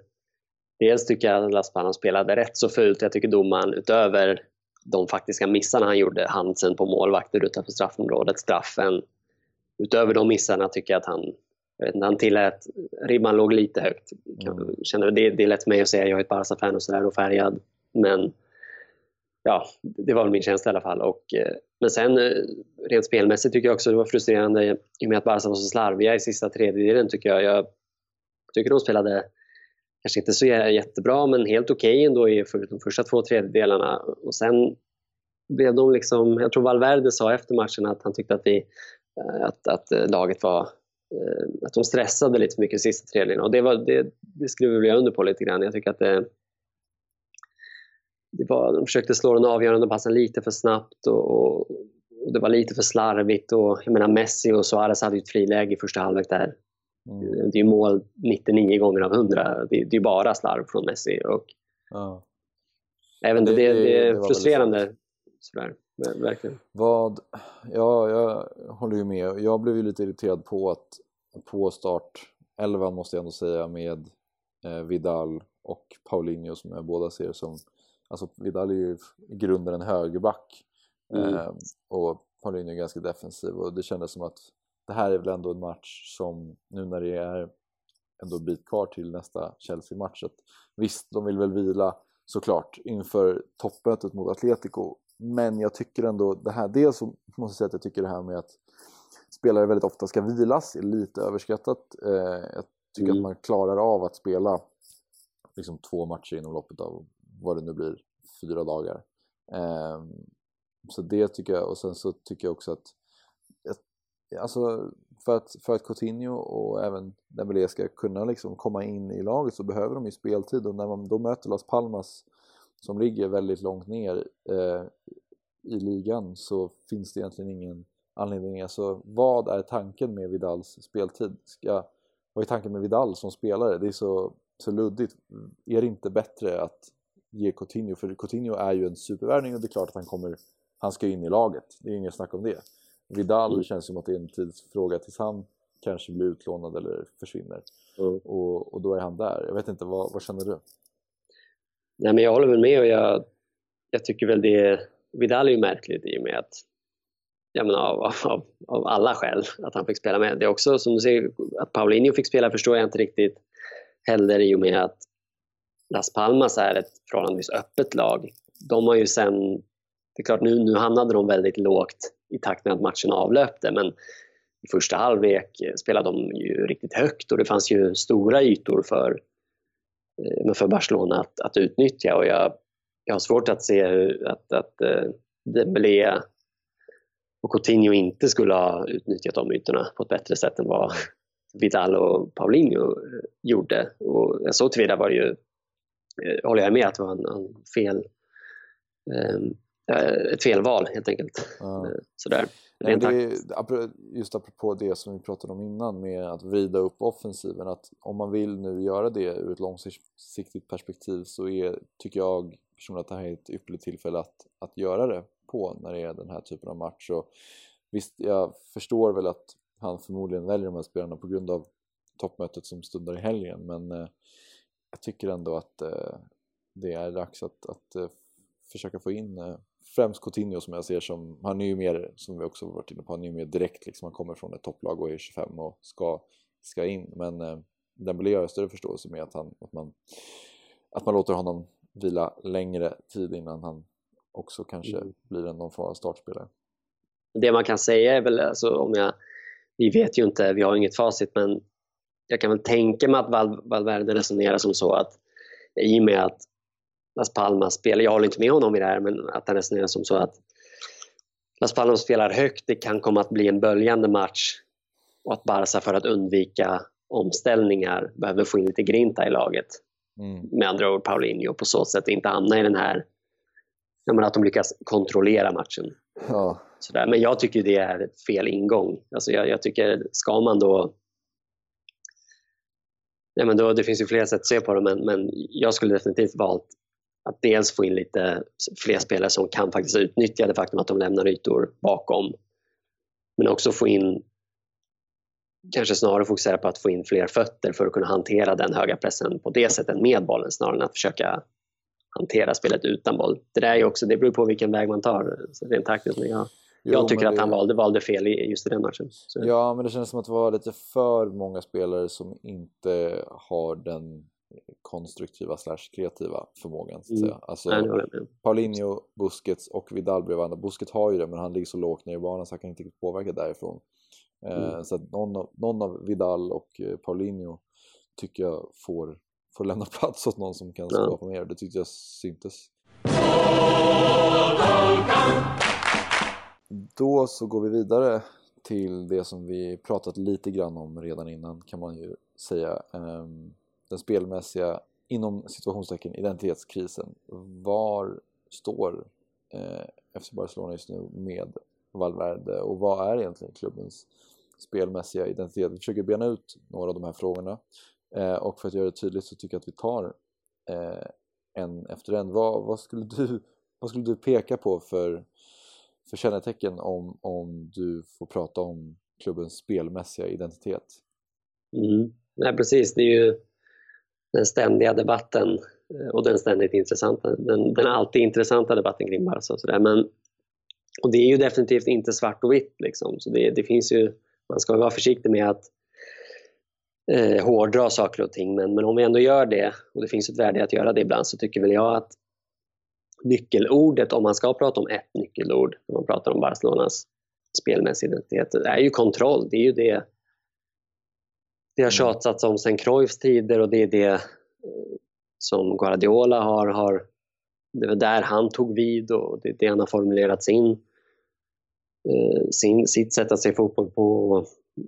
Dels tycker jag att Las Palmas spelade rätt så fult. Jag tycker domaren utöver de faktiska missarna han gjorde, Hansen på målvakter utanför straffområdet, straffen. Utöver de missarna tycker jag att han jag vet inte, han tillät, ribban låg lite högt. Mm. Känner, det, det är lätt för mig att säga, jag är ett Barca-fan och sådär och färgad. Men ja, det var min känsla i alla fall. Och, eh, men sen eh, rent spelmässigt tycker jag också det var frustrerande i och med att Barca var så slarviga i sista tredjedelen tycker jag. Jag tycker de spelade kanske inte så jättebra men helt okej okay ändå i de första två tredjedelarna. Och sen blev de liksom, jag tror Valverde sa efter matchen att han tyckte att, vi, eh, att, att laget var att de stressade lite för mycket sista tredjedelen och det, var, det, det skriver jag under på lite grann. Jag tycker att det, det var, de försökte slå den avgörande passen lite för snabbt och, och, och, det var lite för slarvigt. Och, jag menar Messi och Suarez hade ju ett friläge i första halvlek där Mm. Det är mål 99 gånger av 100. Det, det är bara slarv från Messi. Och ja. Även det, det, det är frustrerande. Sådär, verkligen. Vad, ja, jag håller ju med. Jag blev ju lite irriterad på att på start 11 måste jag ändå säga med eh, Vidal och Paulinho som jag båda ser som Alltså Vidal är ju i grunden en högerback mm. eh, och Paulinho är ganska defensiv och det kändes som att det här är väl ändå en match som nu när det är ändå en bit kvar till nästa Chelsea-match visst, de vill väl vila såklart inför toppmötet mot Atletico men jag tycker ändå det här, dels så måste jag säga att jag tycker det här med att spelare väldigt ofta ska vilas är lite överskattat. Eh, jag tycker mm. att man klarar av att spela liksom två matcher inom loppet av vad det nu blir, fyra dagar. Eh, så det tycker jag, och sen så tycker jag också att alltså för att, för att Coutinho och även Dembélé ska kunna liksom komma in i laget så behöver de ju speltid och när man då möter Las Palmas som ligger väldigt långt ner eh, i ligan så finns det egentligen ingen anledning. Alltså, vad är tanken med Vidals speltid? Ska, vad är tanken med Vidal som spelare? Det är så, så luddigt. Är det inte bättre att ge Coutinho, för Coutinho är ju en supervärvning och det är klart att han kommer, han ska in i laget. Det är inget snack om det. Vidal mm. känns som att det är en tidsfråga tills han kanske blir utlånad eller försvinner. Mm. Och, och då är han där. Jag vet inte, vad, vad känner du? Nej, men jag håller väl med och jag, jag tycker väl det Vidal är ju märkligt i och med att jag menar, av, av, av alla skäl att han fick spela med. Det är också som du säger, att Paulinho fick spela förstår jag inte riktigt heller i och med att Las Palmas är ett förhållandevis öppet lag. De har ju sen, det är klart nu, nu hamnade de väldigt lågt i takt med att matchen avlöpte men i första halvlek spelade de ju riktigt högt och det fanns ju stora ytor för, eh, för Barcelona att, att utnyttja och jag, jag har svårt att se att, att uh, Dembélé och Coutinho inte skulle ha utnyttjat de ytorna på ett bättre sätt än vad <laughs> Vidal och Paulinho eh, gjorde. Och så tillvida var det ju, håller jag med att det var en, en fel ett felval helt enkelt. Ja. Sådär. Rent det just apropå det som vi pratade om innan med att vrida upp offensiven att om man vill nu göra det ur ett långsiktigt perspektiv så är, tycker jag personligen att det här är ett ypperligt tillfälle att, att göra det på när det är den här typen av match. Och visst, jag förstår väl att han förmodligen väljer de här spelarna på grund av toppmötet som stundar i helgen men eh, jag tycker ändå att eh, det är dags att, att eh, försöka få in eh, främst Coutinho som jag ser som, han är ju mer, som vi också varit inne på, han är ju mer direkt liksom, han kommer från ett topplag och är 25 och ska, ska in. Men eh, Dembélé har jag större förståelse med att, han, att, man, att man låter honom vila längre tid innan han också kanske mm. blir en någon form av startspelare. Det man kan säga är väl, alltså, om jag, vi vet ju inte, vi har inget facit, men jag kan väl tänka mig att Val, Valverde resonerar som så att i och med att Las Palmas spelar, jag håller inte med honom i det här, men att han resonerar som så att Las Palmas spelar högt, det kan komma att bli en böljande match och att Barca för att undvika omställningar behöver få in lite grinta i laget. Mm. Med andra ord Paulinho på så sätt inte hamna i den här, menar, att de lyckas kontrollera matchen. Ja. Sådär. Men jag tycker det är fel ingång. Alltså jag, jag tycker, ska man då Ja, men då, det finns ju flera sätt att se på det men, men jag skulle definitivt valt att dels få in lite fler spelare som kan faktiskt utnyttja det faktum att de lämnar ytor bakom. Men också få in, kanske snarare fokusera på att få in fler fötter för att kunna hantera den höga pressen på det sättet med bollen snarare än att försöka hantera spelet utan boll. Det där är också, det beror på vilken väg man tar rent taktiskt. Men jag, jo, jag tycker att det... han valde, valde fel just i den matchen. Så. Ja, men det känns som att det var lite för många spelare som inte har den konstruktiva slash kreativa förmågan. Så att mm. säga. Alltså, Paulinho, Busquets och Vidal bredvid varandra. Busquets har ju det men han ligger så lågt ner i banan så han kan inte påverka därifrån. Eh, mm. Så att någon av, någon av Vidal och eh, Paulinho tycker jag får, får lämna <laughs> plats åt någon som kan skapa ja. mer. Det tyckte jag syntes. Då så går vi vidare till det som vi pratat lite grann om redan innan kan man ju säga. Um, den spelmässiga, inom situationstecken, identitetskrisen. Var står eh, FC Barcelona just nu med Valverde och vad är egentligen klubbens spelmässiga identitet? Vi försöker bena ut några av de här frågorna eh, och för att göra det tydligt så tycker jag att vi tar eh, en efter en. Vad, vad, skulle du, vad skulle du peka på för, för kännetecken om, om du får prata om klubbens spelmässiga identitet? Mm. Nej, precis. Det är ju den ständiga debatten eh, och den ständigt intressanta, den, den alltid intressanta debatten kring Barca. Och, så Men, och det är ju definitivt inte svart och vitt. Liksom. Så det, det finns ju, man ska vara försiktig med att eh, hårdra saker och ting men, men om vi ändå gör det, och det finns ett värde i att göra det ibland, så tycker väl jag att nyckelordet, om man ska prata om ett nyckelord när man pratar om Barcelonas spelmässiga identitet. Är ju kontroll, det är ju det det har mm. tjatats om sen Cruyffs tider och det är det eh, som Guardiola har, har det var där han tog vid och det är det han har formulerat sin, eh, sin, sitt sätt att se fotboll på.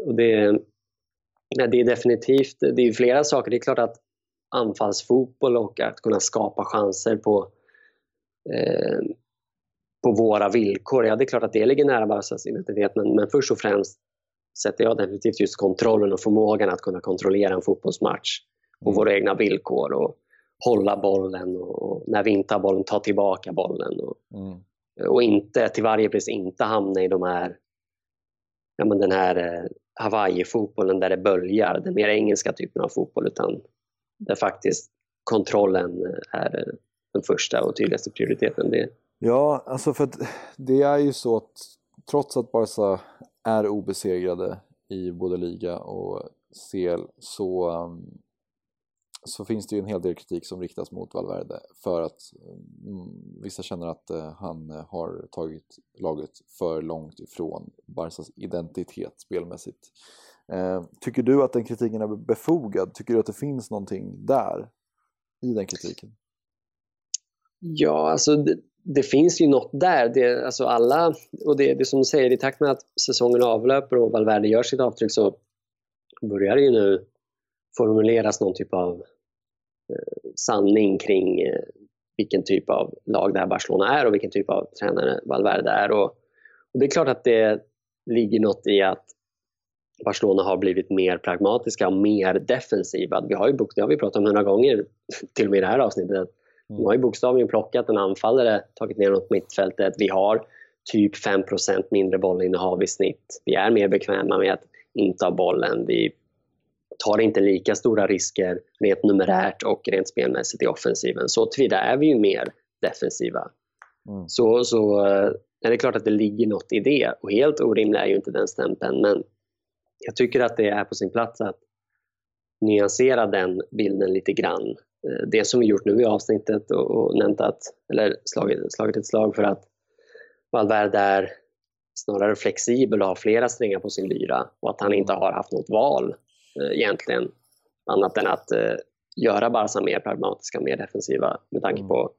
Och det, det är definitivt, det är flera saker. Det är klart att anfallsfotboll och att kunna skapa chanser på, eh, på våra villkor, ja det är klart att det ligger nära Barcas identitet men, men först och främst sätter jag definitivt just kontrollen och förmågan att kunna kontrollera en fotbollsmatch på mm. våra egna villkor och hålla bollen och, när vi inte har bollen ta tillbaka bollen. Och, mm. och inte till varje pris inte hamna i de här, ja, men den här eh, Hawaii-fotbollen där det böljar, den mer engelska typen av fotboll utan där faktiskt kontrollen är den första och tydligaste prioriteten. Det... Ja, alltså för att det är ju så att trots att Barca är obesegrade i både liga och CL så, um, så finns det ju en hel del kritik som riktas mot Valverde för att mm, vissa känner att eh, han har tagit laget för långt ifrån Barcas identitet spelmässigt. Eh, tycker du att den kritiken är befogad? Tycker du att det finns någonting där i den kritiken? Ja, alltså det, det finns ju något där. Det, alltså alla, och det, det som du säger, i takt med att säsongen avlöper och Valverde gör sitt avtryck så börjar det ju nu formuleras någon typ av eh, sanning kring eh, vilken typ av lag det här Barcelona är och vilken typ av tränare Valverde är. Och, och det är klart att det ligger något i att Barcelona har blivit mer pragmatiska och mer defensiva. Vi har ju, det har vi pratat om hundra gånger, <laughs> till och med i det här avsnittet, de har ju bokstavligen plockat en anfallare, tagit ner på mittfältet. Vi har typ 5% mindre bollinnehav i snitt. Vi är mer bekväma med att inte ha bollen. Vi tar inte lika stora risker rent numerärt och rent spelmässigt i offensiven. Så tillvida är vi ju mer defensiva. Mm. Så, så är det klart att det ligger något i det. Och helt orimlig är ju inte den stämpeln. Men jag tycker att det är på sin plats att nyansera den bilden lite grann Eh, det som vi gjort nu i avsnittet och, och nämnt att, eller slagit, slagit ett slag för att Valverde är snarare flexibel och har flera strängar på sin lyra och att han inte har haft något val eh, egentligen annat än att eh, göra Barca mer pragmatiska, mer defensiva med tanke på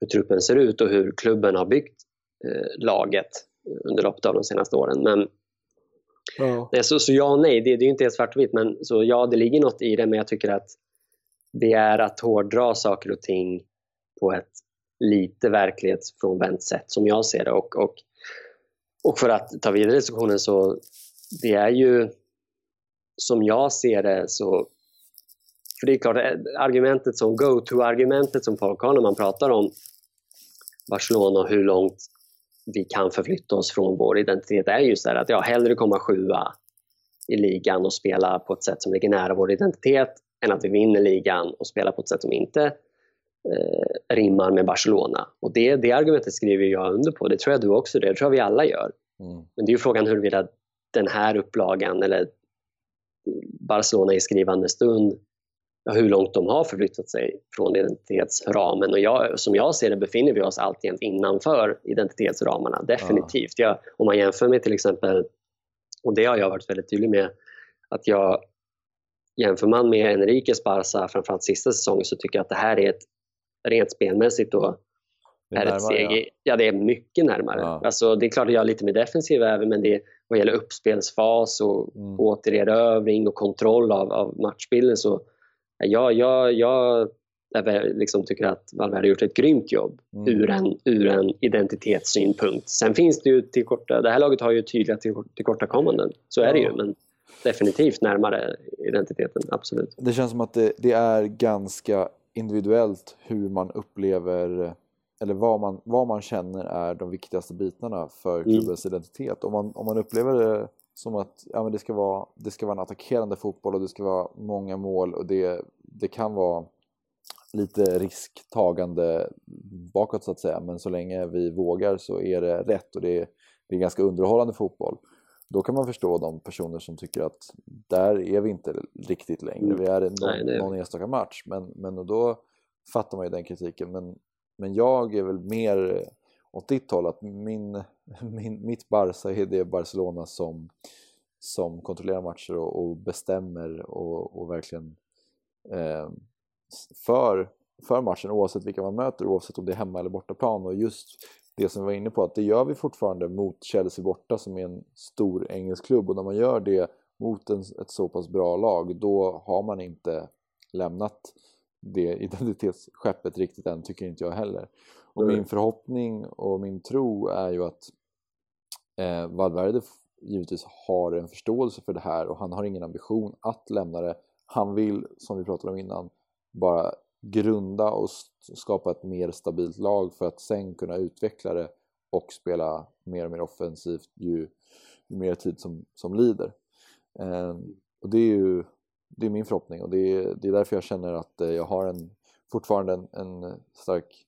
hur truppen ser ut och hur klubben har byggt eh, laget under loppet av de senaste åren. Men ja. så, så ja och nej, det, det är inte helt svartvitt men så ja, det ligger något i det men jag tycker att det är att hårdra saker och ting på ett lite verklighetsfrånvänt sätt som jag ser det. Och, och, och för att ta vidare diskussionen så det är ju som jag ser det så för det är klart, argumentet som go-to-argumentet som folk har när man pratar om Barcelona och hur långt vi kan förflytta oss från vår identitet är just det att jag hellre komma sjua i ligan och spela på ett sätt som ligger nära vår identitet än att vi vinner ligan och spelar på ett sätt som inte eh, rimmar med Barcelona. Och det, det argumentet skriver jag under på. Det tror jag du också det. Det tror jag vi alla gör. Mm. Men det är ju frågan huruvida den här upplagan eller Barcelona i skrivande stund hur långt de har förflyttat sig från identitetsramen. Och jag, som jag ser det befinner vi oss alltjämt innanför identitetsramarna, definitivt. Ja. Jag, om man jämför med till exempel, och det har jag varit väldigt tydlig med, att jag jämför man med Enriques Barca, framförallt sista säsongen, så tycker jag att det här är ett rent spelmässigt då, är, är ett steg ja. ja. det är mycket närmare. Ja. Alltså, det är klart att jag är lite mer defensiv även, men det, vad gäller uppspelsfas och mm. återerövring och kontroll av, av matchbilden så ja, jag, jag liksom tycker att Valverde har gjort ett grymt jobb mm. ur, en, ur en identitetssynpunkt. Sen finns det ju tillkorta, det här laget har ju tydliga tillkortakommanden, så är det ju. Men definitivt närmare identiteten, absolut. Det känns som att det, det, är ganska individuellt hur man upplever eller vad man, vad man känner är de viktigaste bitarna för mm. klubbens mm. identitet. Om man, om man upplever det som att ja, men det, ska vara, det ska vara en attackerande fotboll och det ska vara många mål och det, det kan vara lite risktagande bakåt så att säga men så länge vi vågar så är det rätt och det är, det är ganska underhållande fotboll. Då kan man förstå de personer som tycker att där är vi inte riktigt längre. Mm. Vi är någon, Nej, det... någon enstaka match. Men, men då fattar man ju den kritiken. Men, men jag är väl mer åt ditt håll, att min, <laughs> min, mitt Barca är det Barcelona som, som kontrollerar matcher och, och bestämmer och, och verkligen eh, för, för matchen oavsett vilka man möter, oavsett om det är hemma eller bortaplan och just det som vi var inne på, att det gör vi fortfarande mot Chelsea borta som är en stor engelsk klubb och när man gör det mot en, ett så pass bra lag då har man inte lämnat det <laughs> identitetsskeppet riktigt än, tycker inte jag heller. Och mm. min förhoppning och min tro är ju att eh, Valverde givetvis har en förståelse för det här och han har ingen ambition att lämna det. Han vill, som vi pratade om innan, bara grunda och skapa ett mer stabilt lag för att sen kunna utveckla det och spela mer och mer offensivt ju, ju mer tid som, som lider. Eh, och det är ju det är min förhoppning och det är, det är därför jag känner att eh, jag har en, fortfarande en, en stark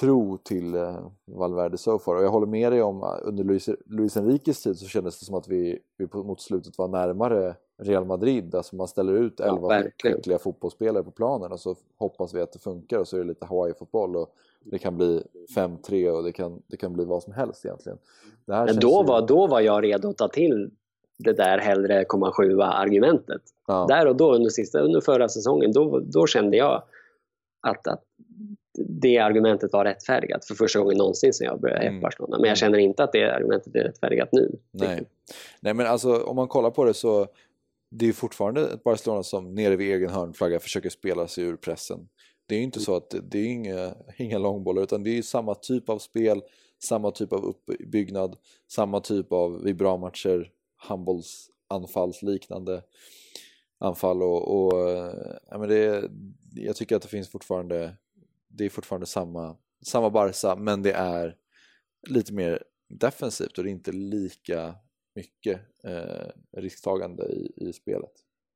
tro till eh, Valverde so far. Och jag håller med dig om att under Luis, Luis Enriques tid så kändes det som att vi, vi mot slutet var närmare Real Madrid. Alltså man ställer ut 11 ja, skickliga fotbollsspelare på planen och så hoppas vi att det funkar och så är det lite Hawaii-fotboll och det kan bli 5-3 och det kan, det kan bli vad som helst egentligen. Men då, ju... var, då var jag redo att ta till det där hellre komma sjua argumentet. Ja. Där och då under, sista, under förra säsongen, då, då kände jag att, att det argumentet var rättfärdigat för första gången någonsin sedan jag började mm. Barcelona. Men jag känner inte att det argumentet är rättfärdigat nu. Nej. Nej men alltså om man kollar på det så det är fortfarande ett Barcelona som nere vid egen hörnflagga försöker spela sig ur pressen. Det är ju inte så att det är inga, inga långbollar utan det är samma typ av spel, samma typ av uppbyggnad, samma typ av vid bra matcher, handbollsanfallsliknande anfall och, och ja, men det, jag tycker att det finns fortfarande det är fortfarande samma, samma Barca men det är lite mer defensivt och det är inte lika mycket eh, risktagande i, i spelet.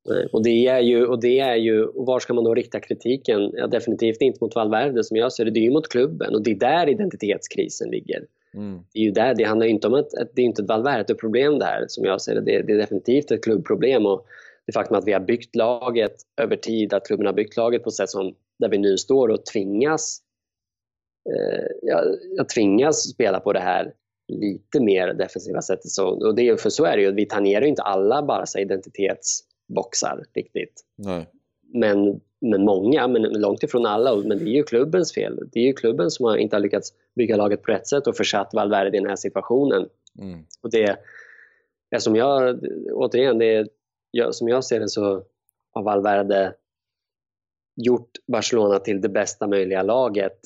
Nej, och det är ju, och det är ju, och var ska man då rikta kritiken? Ja, definitivt inte mot Valverde som jag ser det, det är ju mot klubben och det är där identitetskrisen ligger. Mm. Det är ju där, det handlar inte om ett, ett det är inte ett Valverde-problem där som jag ser det. det, det är definitivt ett klubbproblem och det faktum att vi har byggt laget över tid, att klubben har byggt laget på ett sätt som där vi nu står och tvingas eh, jag, jag tvingas spela på det här lite mer defensiva sättet. Så, och det, för så är det ju, vi tangerar ju inte alla Barca identitetsboxar riktigt. Nej. Men, men många, men långt ifrån alla. Men det är ju klubbens fel. Det är ju klubben som har inte har lyckats bygga laget på rätt sätt och försatt Valverde i den här situationen. Mm. Och det, är som jag, återigen, det, som jag ser det så har Valverde gjort Barcelona till det bästa möjliga laget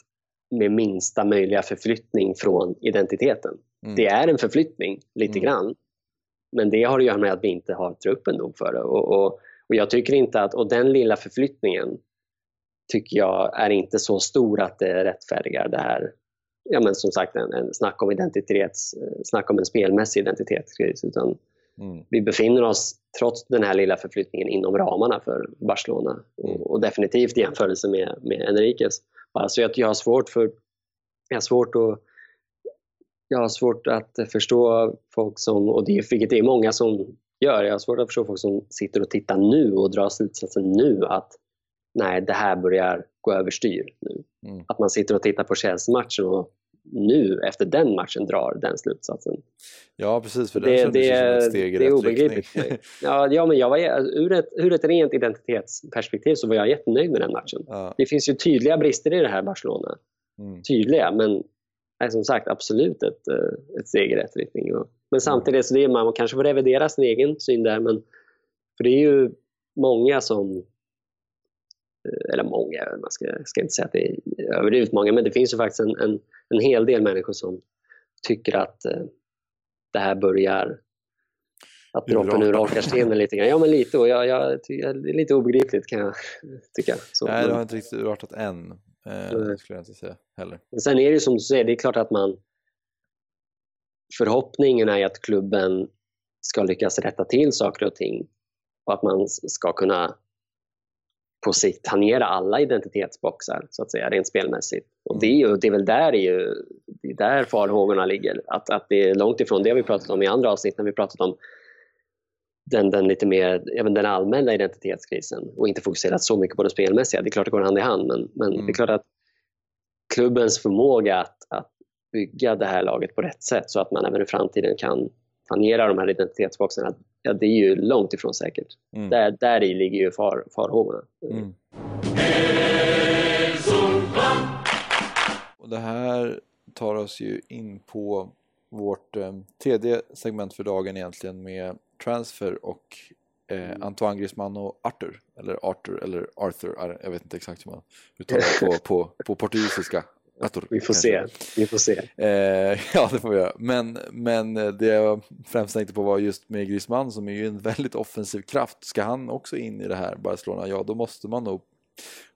med minsta möjliga förflyttning från identiteten. Mm. Det är en förflyttning, lite mm. grann. Men det har att göra med att vi inte har truppen nog för det. Och, och, och, jag tycker inte att, och den lilla förflyttningen tycker jag är inte så stor att det rättfärdigar det här ja men som sagt en, en snack om identitets, snack om en spelmässig identitetskris utan Mm. Vi befinner oss, trots den här lilla förflyttningen, inom ramarna för Barcelona. Mm. Och, och, definitivt i jämförelse med, med Enriques. Alltså jag, jag har svårt för jag har svårt att jag har svårt att förstå folk som, och det, vilket det är många som gör, jag har svårt att förstå folk som sitter och tittar nu och drar slutsatsen nu att nej, det här börjar gå överstyr nu. Mm. Att man sitter och tittar på Chelsea-matchen och nu efter den matchen drar den slutsatsen. Ja precis, för det, det kändes det, som ett steg i det rätt riktning. <laughs> ja, ja, men jag var, ur, ett, ur ett rent identitetsperspektiv så var jag jättenöjd med den matchen. Ja. Det finns ju tydliga brister i det här Barcelona. Mm. Tydliga, men är som sagt absolut ett, eh, ett steg i rätt riktning. Men samtidigt så det är man kanske får revidera sin egen syn där, men för det är ju många som Eh, eller många, man ska, ska inte säga att det är överdrivet många, men det finns ju faktiskt en, en, en hel del människor som tycker att eh, det här börjar att droppen urholkar stenen lite grann. Ja, men lite. Och jag, jag, det är lite obegripligt kan jag <laughs> tycka. Så, Nej, det har inte riktigt urartat än. Eh, skulle jag inte säga heller. Men sen är det ju som du säger, det är klart att man förhoppningen är att klubben ska lyckas rätta till saker och ting och att man ska kunna på sikt tangera alla identitetsboxar så att säga rent spelmässigt. Och det är, ju, det är väl där, är ju, det är där farhågorna ligger. Att, att det är långt ifrån det vi pratat om i andra avsnitt när vi pratat om den, den lite mer, även den allmänna identitetskrisen och inte fokuserat så mycket på det spelmässiga. Det är klart det går hand i hand men, men mm. det är klart att klubbens förmåga att, att bygga det här laget på rätt sätt så att man även i framtiden kan tangera de här identitetsboxarna, ja, det är ju långt ifrån säkert. Mm. Där, där i ligger ju far, farhågorna. Mm. Och det här tar oss ju in på vårt eh, tredje segment för dagen egentligen med transfer och eh, Antoine Griezmann och Arthur, eller Arthur eller Arthur, jag vet inte exakt hur man uttalar det <laughs> på, på, på portugisiska. Arthur, vi får se, vi får se. Eh, <laughs> ja, det får vi göra. Men, men det jag främst tänkte på var just med Griezmann som är ju en väldigt offensiv kraft. Ska han också in i det här Barcelona, ja då måste man nog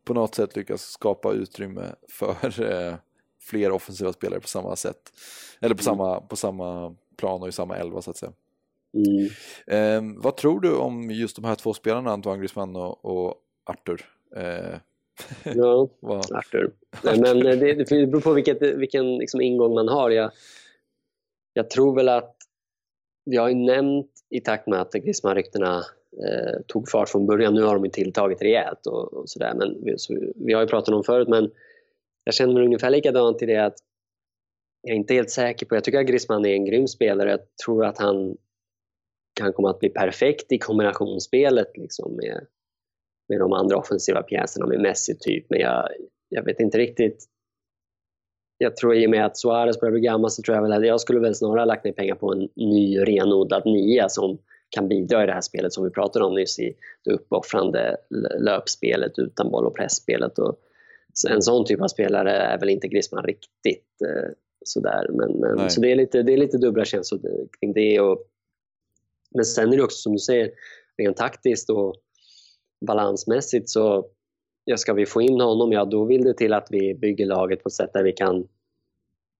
på något sätt lyckas skapa utrymme för <laughs> eh, fler offensiva spelare på samma sätt. Eller på, mm. samma, på samma plan och i samma elva så att säga. Mm. Eh, vad tror du om just de här två spelarna, Antoine Griezmann och, och Arthur? Eh, <laughs> ja, Arthur. Nej, men det, det beror på vilket, vilken liksom ingång man har. Jag, jag tror väl att vi har ju nämnt i takt med att Griezmann-ryktena eh, tog fart från början. Nu har de ju tilltagit rejält och, och sådär. Men vi, så, vi har ju pratat om förut men jag känner mig ungefär likadant i det att jag är inte helt säker på, jag tycker att Griezmann är en grym spelare. Jag tror att han kan komma att bli perfekt i kombinationsspelet liksom med, med de andra offensiva pjäserna, med Messi typ. Men jag, jag vet inte riktigt. Jag tror i och med att Suarez börjar bli gammal så tror jag väl att jag skulle väl snarare lagt ner pengar på en ny renodlad nia som kan bidra i det här spelet som vi pratade om nyss i det uppoffrande löpspelet utan boll och pressspelet. Och en sån typ av spelare är väl inte Griezmann riktigt eh, sådär. Men, men så det är, lite, det är lite dubbla känslor kring det. Och, men sen är det också som du säger, rent taktiskt och balansmässigt så ja, ska vi få in honom, ja då vill det till att vi bygger laget på ett sätt där vi kan,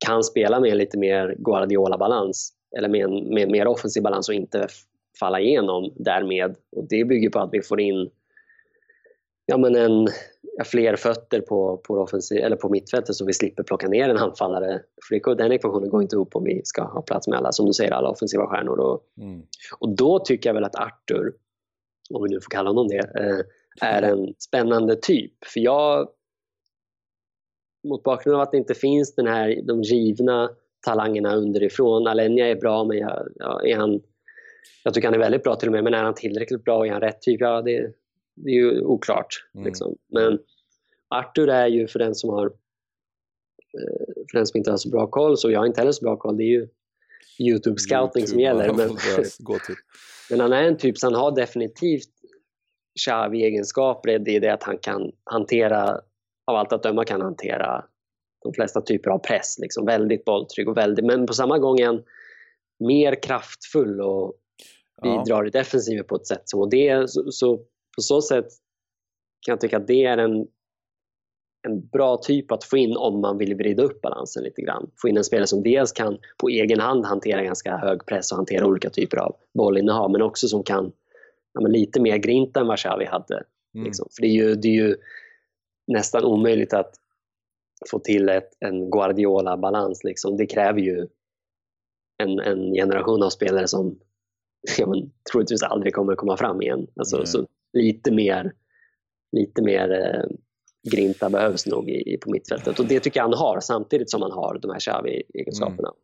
kan spela med lite mer Guardiola-balans. Eller med, en, med mer offensiv balans och inte falla igenom därmed. Och det bygger på att vi får in ja, men en, fler fötter på, på, offensiv, eller på mittfältet så vi slipper plocka ner en anfallare. För den ekvationen går inte ihop om vi ska ha plats med alla, som du säger, alla offensiva stjärnor. Och, mm. och då tycker jag väl att Arthur, om vi nu får kalla honom det, eh, är en spännande typ. För jag, mot bakgrund av att det inte finns den här, de givna talangerna underifrån. Alenia är bra, men jag, ja, är han, jag tycker han är väldigt bra till och med. Men är han tillräckligt bra? Är han rätt typ? Ja, det, det är ju oklart. Mm. Liksom. Men Arthur är ju för den som har eh, för den som inte har så bra koll, så jag har inte heller så bra koll, det är ju Youtube-scouting YouTube, som gäller. Men, <laughs> <laughs> men, han är en typ, så han har definitivt Xavi-egenskaper. Det är det att han kan hantera, av allt att döma kan hantera de flesta typer av press. Liksom. Väldigt bolltrygg och väldigt, men på samma gång är han mer kraftfull och bidrar ja. i defensiven på ett sätt. Så, det, så, så på så sätt kan jag tycka att det är en, en bra typ att få in om man vill vrida upp balansen lite grann. Få in en spelare som dels kan på egen hand hantera ganska hög press och hantera olika typer av bollinnehav men också som kan ja, lite mer grinta än Xavi hade. Mm. Liksom. För det är, ju, det är ju nästan omöjligt att få till ett, en Guardiola-balans. Liksom. Det kräver ju en, en generation av spelare som ja, men, troligtvis aldrig kommer komma fram igen. Alltså, mm. så lite mer, lite mer eh, grinta behövs nog i, på mittfältet. Och det tycker jag han har samtidigt som han har de här Xavi-egenskaperna. Mm.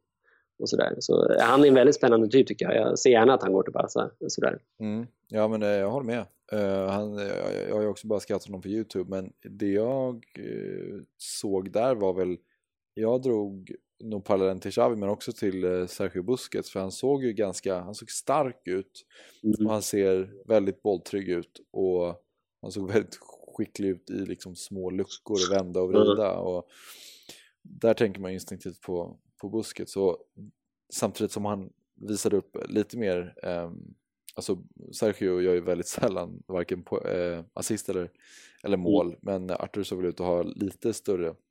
Och sådär. Så han är en väldigt spännande typ tycker jag. Jag ser gärna att han går till Barca. Sådär. Mm. Ja men eh, jag håller med. Uh, han, jag, jag har ju också bara skrattat honom på Youtube men det jag uh, såg där var väl jag drog nog parallellen till Xavi men också till uh, Sergio Busquets för han såg ju ganska, han såg stark ut mm. och han ser väldigt bolltrygg ut och han såg väldigt skicklig ut i liksom små luckor och vända och vrida mm. och där tänker man instinktivt på, på Busquets och samtidigt som han visade upp lite mer um, Alltså Sergio gör ju väldigt sällan varken på, eh, assist eller, eller mål mm. men Arthur såg väl ut att ha lite större Mm,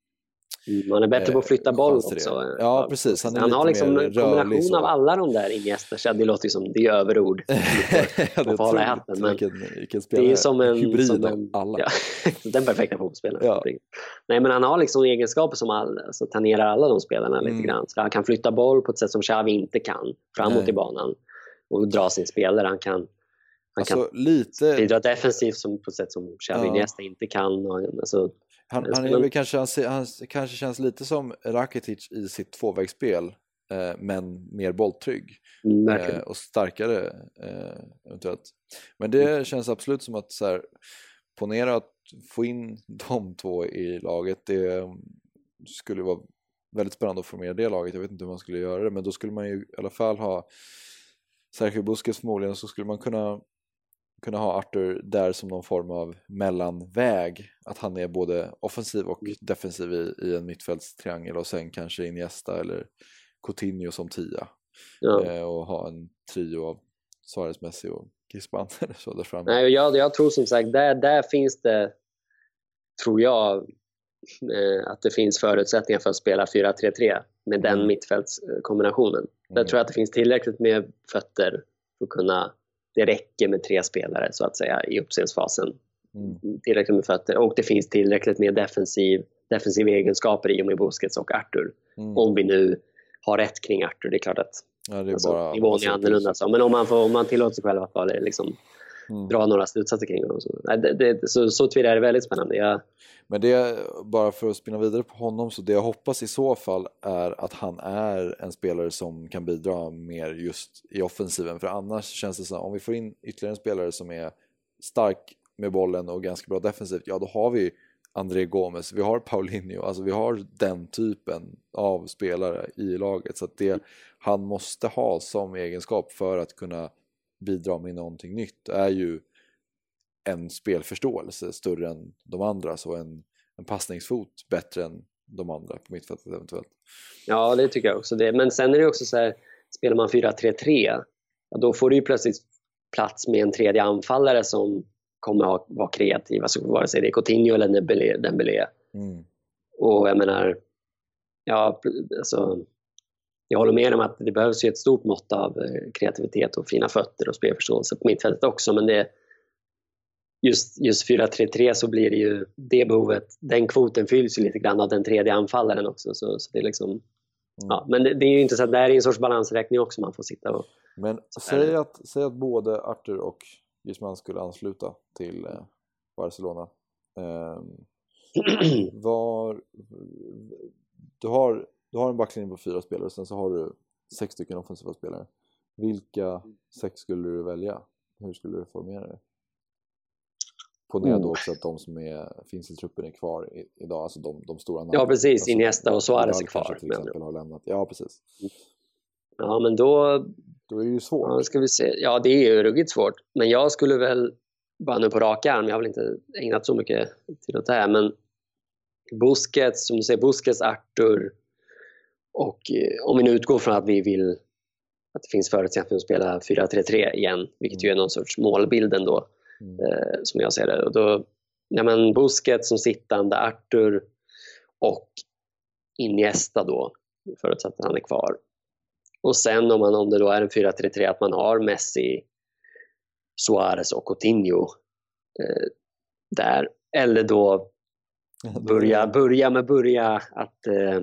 han är bättre på att flytta boll också. Ja, precis. Han, han har liksom en kombination så. av alla de där Iniesta. Det låter ju som, det är överord. <laughs> ja, det hålla i hatten. Men vilken, vilken det är som en... Hybrid av alla. Ja, <laughs> den perfekta fotbollsspelaren. Ja. Nej, men han har liksom egenskaper som all, alltså, tangerar alla de spelarna mm. lite grann. Så han kan flytta boll på ett sätt som Xavi inte kan, framåt Nej. i banan. Och dra sin spelare. Han kan han alltså, kan lite... bidra defensivt som, på ett sätt som Xavi ja. Iniesta inte kan. Och, alltså, Han, han, är väl kanske, han, han kanske känns lite som Rakitic i sitt tvåvägsspel, eh, men mer bolltrygg. Mm, eh, och starkare eh, eventuellt. Men det mm. känns absolut som att så här, ponera att få in <laughs> de två i laget, det skulle vara väldigt spännande att formera det laget. Jag vet inte hur man skulle göra det, men då skulle man ju i alla fall ha Sergio Busquets förmodligen, så skulle man kunna kunna ha Arthur där som någon form av mellanväg. Att han är både offensiv och defensiv i, i en mittfältstriangel och sen kanske Iniesta eller Coutinho som tia. Ja. Eh, och ha en trio av Suarez, Messi och Griezmann <laughs> så där framme. Nej, jag, jag tror som sagt, där, där finns det, tror jag, eh, att det finns förutsättningar för att spela 4-3-3 med den mm. mittfältskombinationen. Mm. Där tror jag att det finns tillräckligt med fötter för att kunna det räcker med tre spelare så att säga i uppspelsfasen. Mm. Tillräckligt med fötter och det finns tillräckligt med defensiv, defensiva egenskaper i och med Busquets och Artur. Mm. Om vi nu har rätt kring Artur. Det är klart att ja, det är alltså, bara, nivån är annorlunda. Så. Men om man, får, om man tillåter sig själv att bara liksom, mm. dra några slutsatser kring honom. Så, det, det, så, så är det väldigt spännande. Jag, men det, bara för att spinna vidare på honom, så det jag hoppas i så fall är att han är en spelare som kan bidra mer just i offensiven. För annars känns det som om vi får in ytterligare en spelare som är stark med bollen och ganska bra defensivt, ja då har vi André Gomes, vi har Paulinho, alltså vi har den typen av spelare i laget. Så att det han måste ha som egenskap för att kunna bidra med någonting nytt är ju en spelförståelse större än de andra, så en, en passningsfot bättre än de andra på mittfältet eventuellt. Ja, det tycker jag också. Det. Men sen är det också så här, spelar man 4-3-3, ja, då får du ju plötsligt plats med en tredje anfallare som kommer att vara kreativ, alltså vare sig det är Coutinho eller. Dembélé. Mm. Och jag menar, ja, alltså, jag håller med om att det behövs ju ett stort mått av eh, kreativitet och fina fötter och spelförståelse på mittfältet också, men det, just, just 4-3-3 så blir det ju det behovet, den kvoten fylls ju lite grann av den tredje anfallaren också. Så, så det är liksom, mm. ja, men det, det, är ju inte så att det är en sorts balansräkning också man får sitta och... Men säg att, säg att både Arthur och Griezmann skulle ansluta till eh, Barcelona. Eh, <clears throat> var, du, har, du har en backlinje på fyra spelare och sen så har du sex stycken offensiva spelare. Vilka sex skulle du välja? Hur skulle du formera det? Ponera då oh. också att de som är, finns i truppen är kvar i, idag, alltså de, de stora namnen. Ja precis, alltså, Iniesta och Suarez är kvar. Till exempel har lämnat. Ja precis. Ja men då... Då är det ju svårt. Ja, ska vi se. ja det är ju ruggigt svårt. Men jag skulle väl, bara nu på rak arm, jag har väl inte ägnat så mycket till det här, men Busquets, som du säger, Busquets, Artur och eh, om vi nu utgår från att vi vill att det finns förutsättningar att spela 4-3-3 igen, vilket ju är någon sorts målbild ändå mm. eh, som jag ser det. Och då, ja, men Busquets som sittande, Artur och Iniesta då, förutsatt att han är kvar. Och sen om, man, om det då är en 4-3-3 att man har Messi, Suarez och Coutinho eh, där. Eller då börja, börja med börja att eh,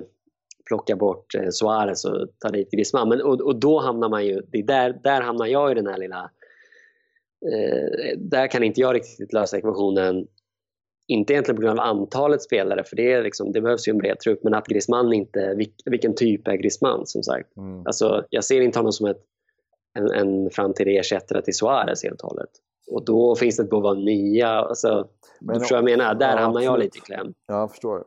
plocka bort eh, Suarez och ta dit Griezmann. Men, och, och då hamnar man ju, det där, där hamnar jag i den här lilla Eh, där kan inte jag riktigt lösa ekvationen. Inte egentligen på grund av antalet spelare, för det, är liksom, det behövs ju en bred trupp, men att Griezmann inte... vilken typ är Griezmann som sagt? Mm. Alltså, jag ser inte honom som ett, en, en framtida ersättare till Suarez helt och hållet. Och då finns det ett behov av nya... Alltså, men, du förstår vad jag menar? Där ja, hamnar jag lite i kläm. Ja, jag förstår.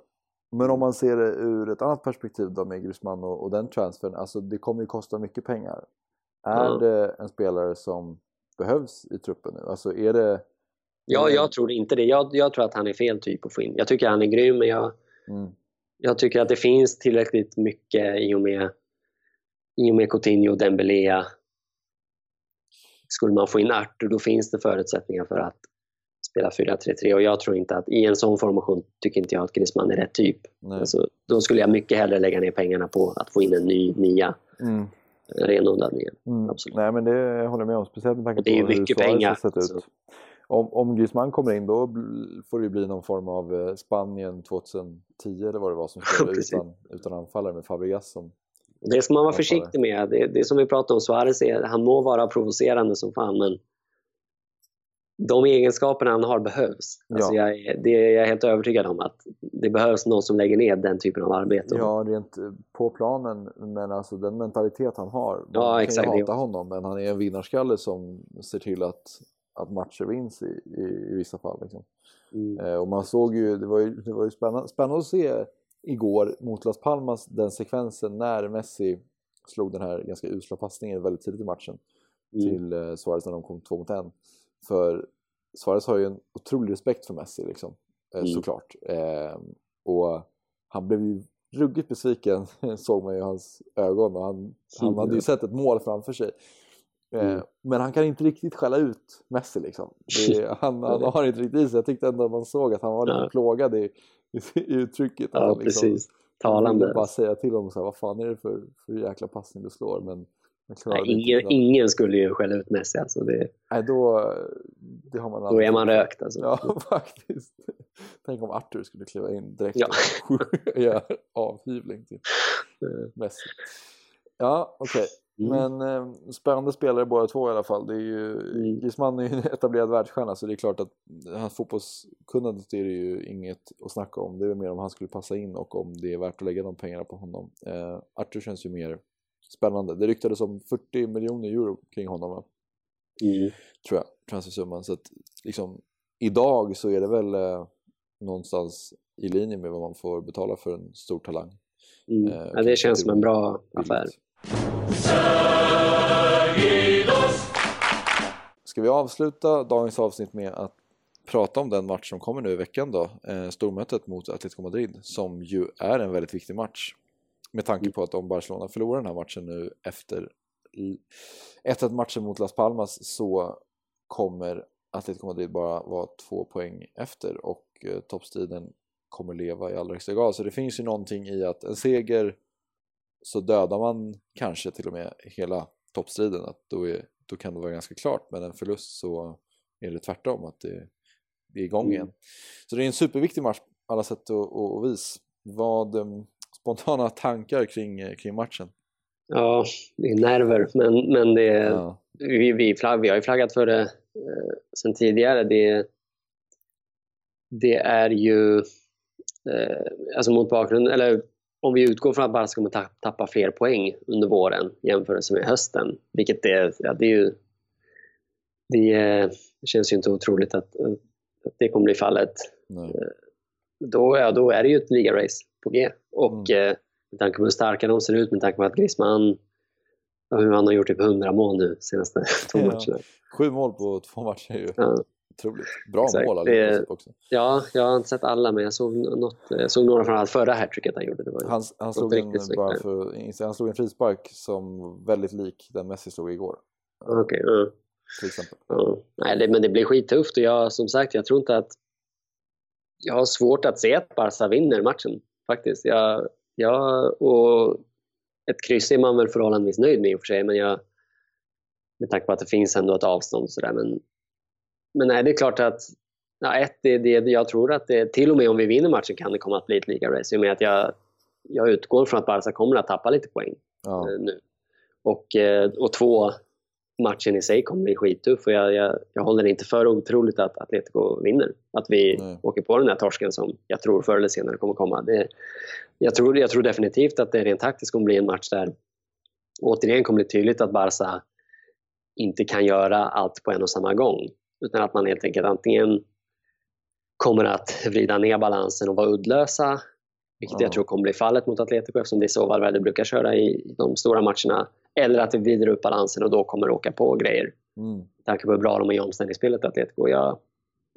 Men om man ser det ur ett annat perspektiv då med Griezmann och, och den transfern, alltså det kommer ju kosta mycket pengar. Är ja. det en spelare som behövs i truppen nu? Alltså är det... Ja, jag tror inte det. Jag, jag tror att han är fel typ att få in. Jag tycker han är grym, men jag, mm. jag tycker att det finns tillräckligt mycket i och med, i och med Coutinho och Dembélé. Skulle man få in Artur, då finns det förutsättningar för att spela 4-3-3 och jag tror inte att i en sån formation tycker inte jag att Griezmann är rätt typ. Alltså, då skulle jag mycket hellre lägga ner pengarna på att få in en ny nia. Mm renodlad igen. Mm. Absolut. Nej men det håller jag med om, speciellt med tanke på hur mycket pengar, har sett ut. Om, om Griezmann kommer in då får det bli någon form av eh, Spanien 2010 eller vad det var som <laughs> spelade utan, utan anfallare med Fabregas som Det ska man vara försiktig med. Det, det som vi pratade om, Suarez är, han må vara provocerande som fan men de egenskaperna han har behövs. Alltså ja. jag, det är jag helt övertygad om att det behövs någon som lägger ner den typen av arbete. Ja, rent på planen, men alltså den mentalitet han har. Man ja, exakt. kan ju hata honom, men han är en vinnarskalle som ser till att, att matcher vinns i, i, i vissa fall. Liksom. Mm. Eh, och man såg ju, det var ju, det var ju spännande, spännande att se igår mot Las Palmas, den sekvensen när Messi slog den här ganska usla passningen väldigt tidigt i matchen mm. till eh, Suarez när de kom två mot en. För Suarez har ju en otrolig respekt för Messi liksom, eh, mm. såklart. Eh, och han blev ju ruggigt besviken <laughs> såg man ju i hans ögon och han, han hade ju sett ett mål framför sig. Eh, mm. Men han kan inte riktigt skälla ut Messi liksom. Det, <laughs> han, han har inte riktigt i sig. Jag tyckte ändå att man såg att han var lite ja. plågad i, i, <laughs> i uttrycket. Ja, han, liksom, precis. Talande. Bara säga till honom så här, vad fan är det för, för jäkla passning du slår? Men Nej, ingen, ingen, skulle ju skälla ut Messi alltså. Det, Nej, då, det har man då är man rökt alltså. Ja, <laughs> faktiskt. Tänk om Arthur skulle kliva in direkt ja. och <laughs> göra avhyvling till Messi. Ja, okej. Okay. Mm. Men eh, spännande spelare båda två i alla fall. Det är ju, mm. Griezmann är ju en etablerad världsstjärna så det är klart att hans fotbollskunnandet är det ju inget att snacka om. Det är mer om han skulle passa in och om det är värt att lägga de pengarna på honom. Eh, Arthur känns ju mer spännande. Det ryktades om 40 miljoner euro kring honom va? Mm. Tror jag, transfersumman. Så att liksom idag så är det väl eh, någonstans i linje med vad man får betala för en stor talang. Mm. Eh, ja, det känns som en bra affär. Ska vi avsluta dagens avsnitt med att prata om den match som kommer nu i veckan då, eh, stormötet mot Atletico Madrid som ju är en väldigt viktig match. Med tanke mm. på att om Barcelona förlorar den här matchen nu efter 1-1 matchen mot Las Palmas så kommer Atletico Madrid bara vara två poäng efter och eh, toppstriden kommer leva i allra högsta grad. Så det finns ju någonting i att en seger så dödar man kanske till och med hela toppstriden. Att då, är, då kan det vara ganska klart men en förlust så är det tvärtom att det, det är igång mm. igen. Så det är en superviktig match på alla sätt och, och, och vis. Vad, ehm, spontana tankar kring, eh, kring matchen? Ja, det är nerver, men, men det, ja. vi, vi, flagg, vi har ju flaggat för det eh, sen tidigare. Det, det är ju, eh, alltså mot bakgrund, eller om vi utgår från att Barca kommer tappa, fler poäng under våren jämfört med hösten, vilket det, ja, det är ju det, det känns ju inte otroligt att, att det kommer bli fallet. Nej. Eh, då, ja, då är det ju ett ligarace på G. Och mm. eh, med tanke på hur starka de ser ut, med tanke på att Griezmann hur han har gjort typ 100 mål nu senaste <laughs> två ja, matcherna. Sju mål på två matcher är ju ja. otroligt. Bra Exakt. mål det, också. Ja, jag har inte sett alla men jag såg, något, jag såg några från allt förra hattricket han gjorde. Det var han, han, slog en, bara för, han slog en frispark som väldigt lik den Messi slog igår. Okej, okay, ja. Till exempel. Ja. Nej, det, men det blir skittufft och jag, som sagt, jag tror inte att jag har svårt att se att Barca vinner matchen faktiskt. Jag, jag, och ett kryss är man väl förhållandevis nöjd med i och för sig, men jag, med tanke på att det finns ändå ett avstånd och sådär. Men, men nej, det är klart att ja, ett, det, det, jag tror att det, till och med om vi vinner matchen kan det komma att bli ett liga-race. med att jag, jag utgår från att Barca kommer att tappa lite poäng ja. eh, nu. Och, eh, och två, matchen i sig kommer bli skittuff och jag, jag, jag håller inte för otroligt att Atletico vinner. Att vi Nej. åker på den här torsken som jag tror förr eller senare kommer komma. Det, jag, tror, jag tror definitivt att det rent taktiskt kommer bli en match där återigen kommer bli tydligt att Barca inte kan göra allt på en och samma gång. Utan att man helt enkelt antingen kommer att vrida ner balansen och vara uddlösa vilket ja. jag tror kommer bli fallet mot Atletico eftersom det är så Valverde brukar köra i de stora matcherna. Eller att vi vrider upp balansen och då kommer att åka på grejer. Mm. Med tanke på hur bra de är i omställningsspelet, Atletico. Jag,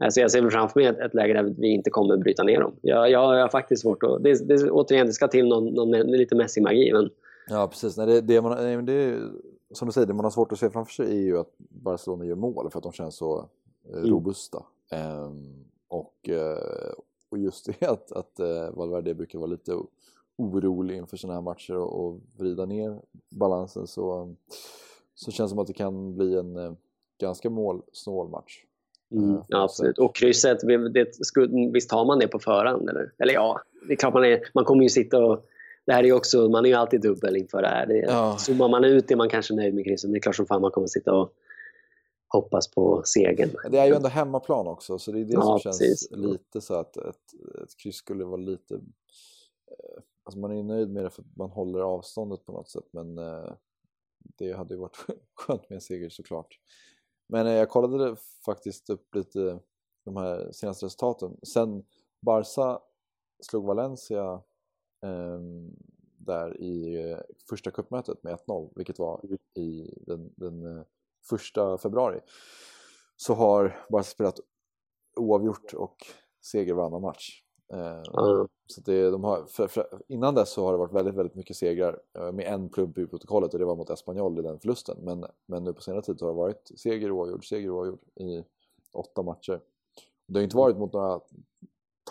alltså jag ser framför mig ett, ett läge där vi inte kommer bryta ner dem. Jag, jag, jag har faktiskt svårt att... Det, det, återigen, det ska till någon, någon, lite mässig magi. Men... Ja, precis. Nej, det, det, man, det, som du säger, det man har svårt att se framför sig är ju att Barcelona gör mål för att de känns så eh, mm. robusta. Um, och, uh, och just det <laughs> att, att uh, Valverde brukar vara lite orolig inför sådana här matcher och, och vrida ner balansen så, så känns det som att det kan bli en eh, ganska målsnål match. Mm, eh, absolut. Och krysset, det, visst har man det på förhand? Eller, eller ja, det är klart man, är, man kommer ju sitta och det här är också, man är ju alltid dubbel inför det här. Det, ja. Zoomar man ut är man kanske nöjd med krysset, men det är klart som fan man kommer sitta och hoppas på segern. Det är ju ändå hemmaplan också så det är det ja, som känns precis. lite så att ett, ett kryss skulle vara lite... Eh, alltså man är ju nöjd med det för att man håller avståndet på något sätt men eh, det hade ju varit <laughs> skönt med en seger såklart. Men jag kollade faktiskt upp lite de här senaste resultaten. Sen Barca slog Valencia eh, där i eh, första cupmötet med 1-0, vilket var mm. i den, den eh, första februari, så har Barca spelat oavgjort och seger varannan match. Mm. Så det, de har, för, för, innan dess så har det varit väldigt, väldigt mycket segrar med en plump i protokollet och det var mot Espanyol i den förlusten. Men, men nu på senare tid har det varit seger oavgjord, seger oavgjord i åtta matcher. Det har inte varit mot några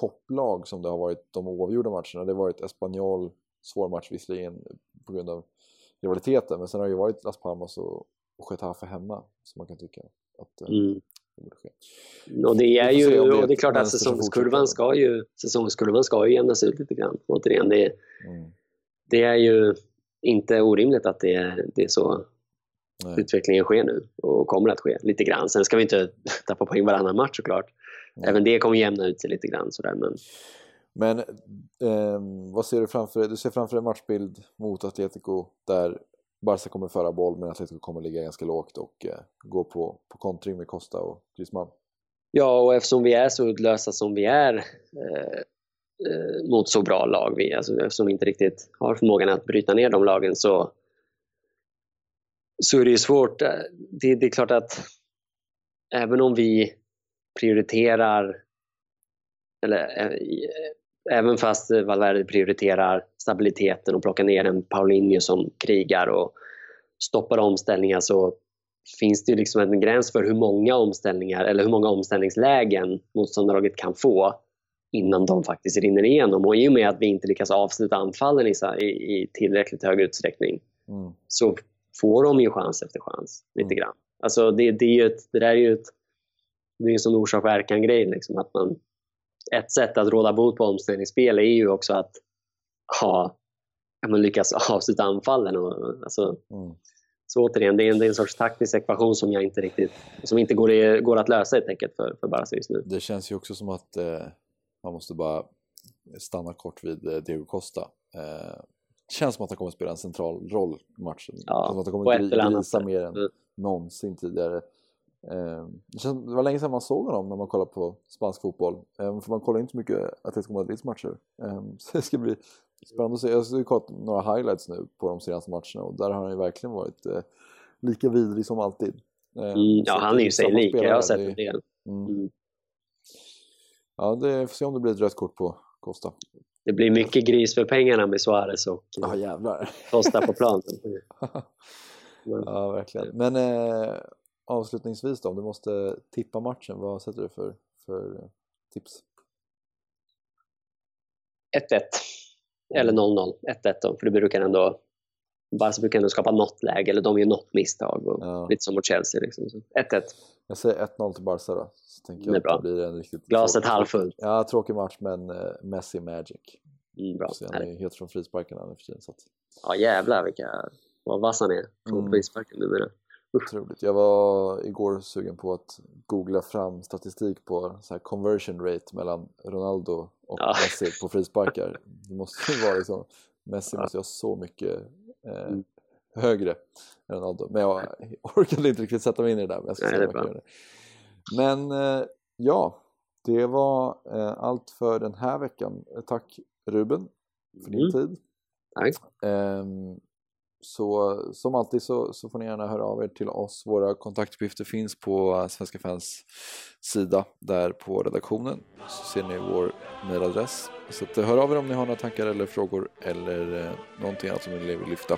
topplag som det har varit de oavgjorda matcherna. Det har varit Espanyol, svår match visserligen på grund av rivaliteten, men sen har det ju varit Las Palmas och, och Getafe hemma som man kan tycka att eh, mm. det borde ske. Och det är ju, och det är klart att säsongskurvan ska ju, säsongskurvan ska ju jämnas ut lite grann. Återigen, det, mm. det är ju inte orimligt att det, det är så Nej. utvecklingen sker nu och kommer att ske lite grann. Sen ska vi inte <laughs> tappa poäng varannan match såklart. Mm. Även det kommer jämna ut sig lite grann sådär. Men, men eh, vad ser du framför dig? Du ser framför dig en matchbild mot Atletico där Barca kommer föra boll men Atletico kommer ligga ganska lågt och eh, gå på, på kontring med Costa och Griezmann. Ja, och eftersom vi är så uddlösa som vi är eh, eh, mot så bra lag, vi, alltså, eftersom vi inte riktigt har förmågan att bryta ner de lagen så, så är det ju svårt. Eh, det, det är klart att även om vi prioriterar, eller eh, även fast Valverde prioriterar stabiliteten och plockar ner en Paulinho som krigar och stoppar omställningar så finns det ju liksom en gräns för hur många omställningar eller hur många omställningslägen motståndarlaget kan få innan de faktiskt rinner igenom. Och i och med att vi inte lyckas avsluta anfallen i, i, tillräckligt hög utsträckning mm. så får de ju chans efter chans lite mm. grann. Alltså det, det, är ett, det där är ju ett det är en sån orsak-verkan-grej. Liksom, att man, ett sätt att råda bot på omställningsspel är ju också att ha, man lyckas <laughs> avsluta anfallen. Och, alltså, mm. Så återigen, det är, en, det är en sorts taktisk ekvation som jag inte riktigt, som inte går, går att lösa helt enkelt för, för Barca just nu. Det känns ju också som att eh, man måste bara stanna kort vid eh, Diego Costa. Eh, känns som att han kommer att spela en central roll i matchen. Ja, som att han kommer att visa mer än mm. någonsin tidigare. Ehm, det var länge sedan man såg honom när man kollar på spansk fotboll. Ehm, för man kollar inte så mycket Atletico Madrids matcher. Ehm, <laughs> så det ska bli spännande att se. Jag har kollat några highlights nu på de senaste matcherna och där har han ju verkligen varit eh, lika vidrig som alltid. Mm, ja, han är ju sig lik. Jag har sett en del. Mm. Mm. Ja, det får se om det blir ett rött kort på Costa. Det blir mycket gris för pengarna med Suarez och jävlar. Costa på planen. <laughs> ja, verkligen. Men eh, avslutningsvis då, om du måste tippa matchen, vad sätter du för, för tips? 1-1 eller 0-0. 1-1 då, för det brukar ändå Barca brukar ändå skapa något läge, eller de gör något misstag. Och ja. Lite som mot Chelsea. Liksom. 1-1. Jag säger 1-0 till Barca då. Så tänker jag det bra. Det blir en riktigt Glaset halvfullt. Ja, tråkig match men uh, Messi Magic. Mm, bra. Så han är helt från frisparkarna nu för tiden. Så att... Ja jävlar vilka, vad vass han är från mm. frisparken numera. Otroligt. Jag var igår sugen på att googla fram statistik på så här conversion rate mellan Ronaldo och ja. Messi på frisparkar. <laughs> Det måste ju vara liksom, Messi måste ju ha så mycket eh, mm. högre än Ronaldo. Men jag <laughs> orkade inte riktigt sätta mig in i det där. Men, jag ska Nej, det men eh, ja, det var eh, allt för den här veckan. Tack Ruben för din mm. tid. Tack. Så som alltid så, så får ni gärna höra av er till oss. Våra kontaktuppgifter finns på Svenska Fans sida där på redaktionen. Så ser ni vår mejladress. Så att, eh, hör av er om ni har några tankar eller frågor eller eh, någonting annat som ni vill lyfta.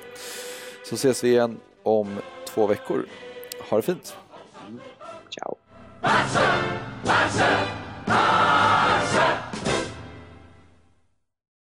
Så ses vi igen om två veckor. Ha det fint! Ciao!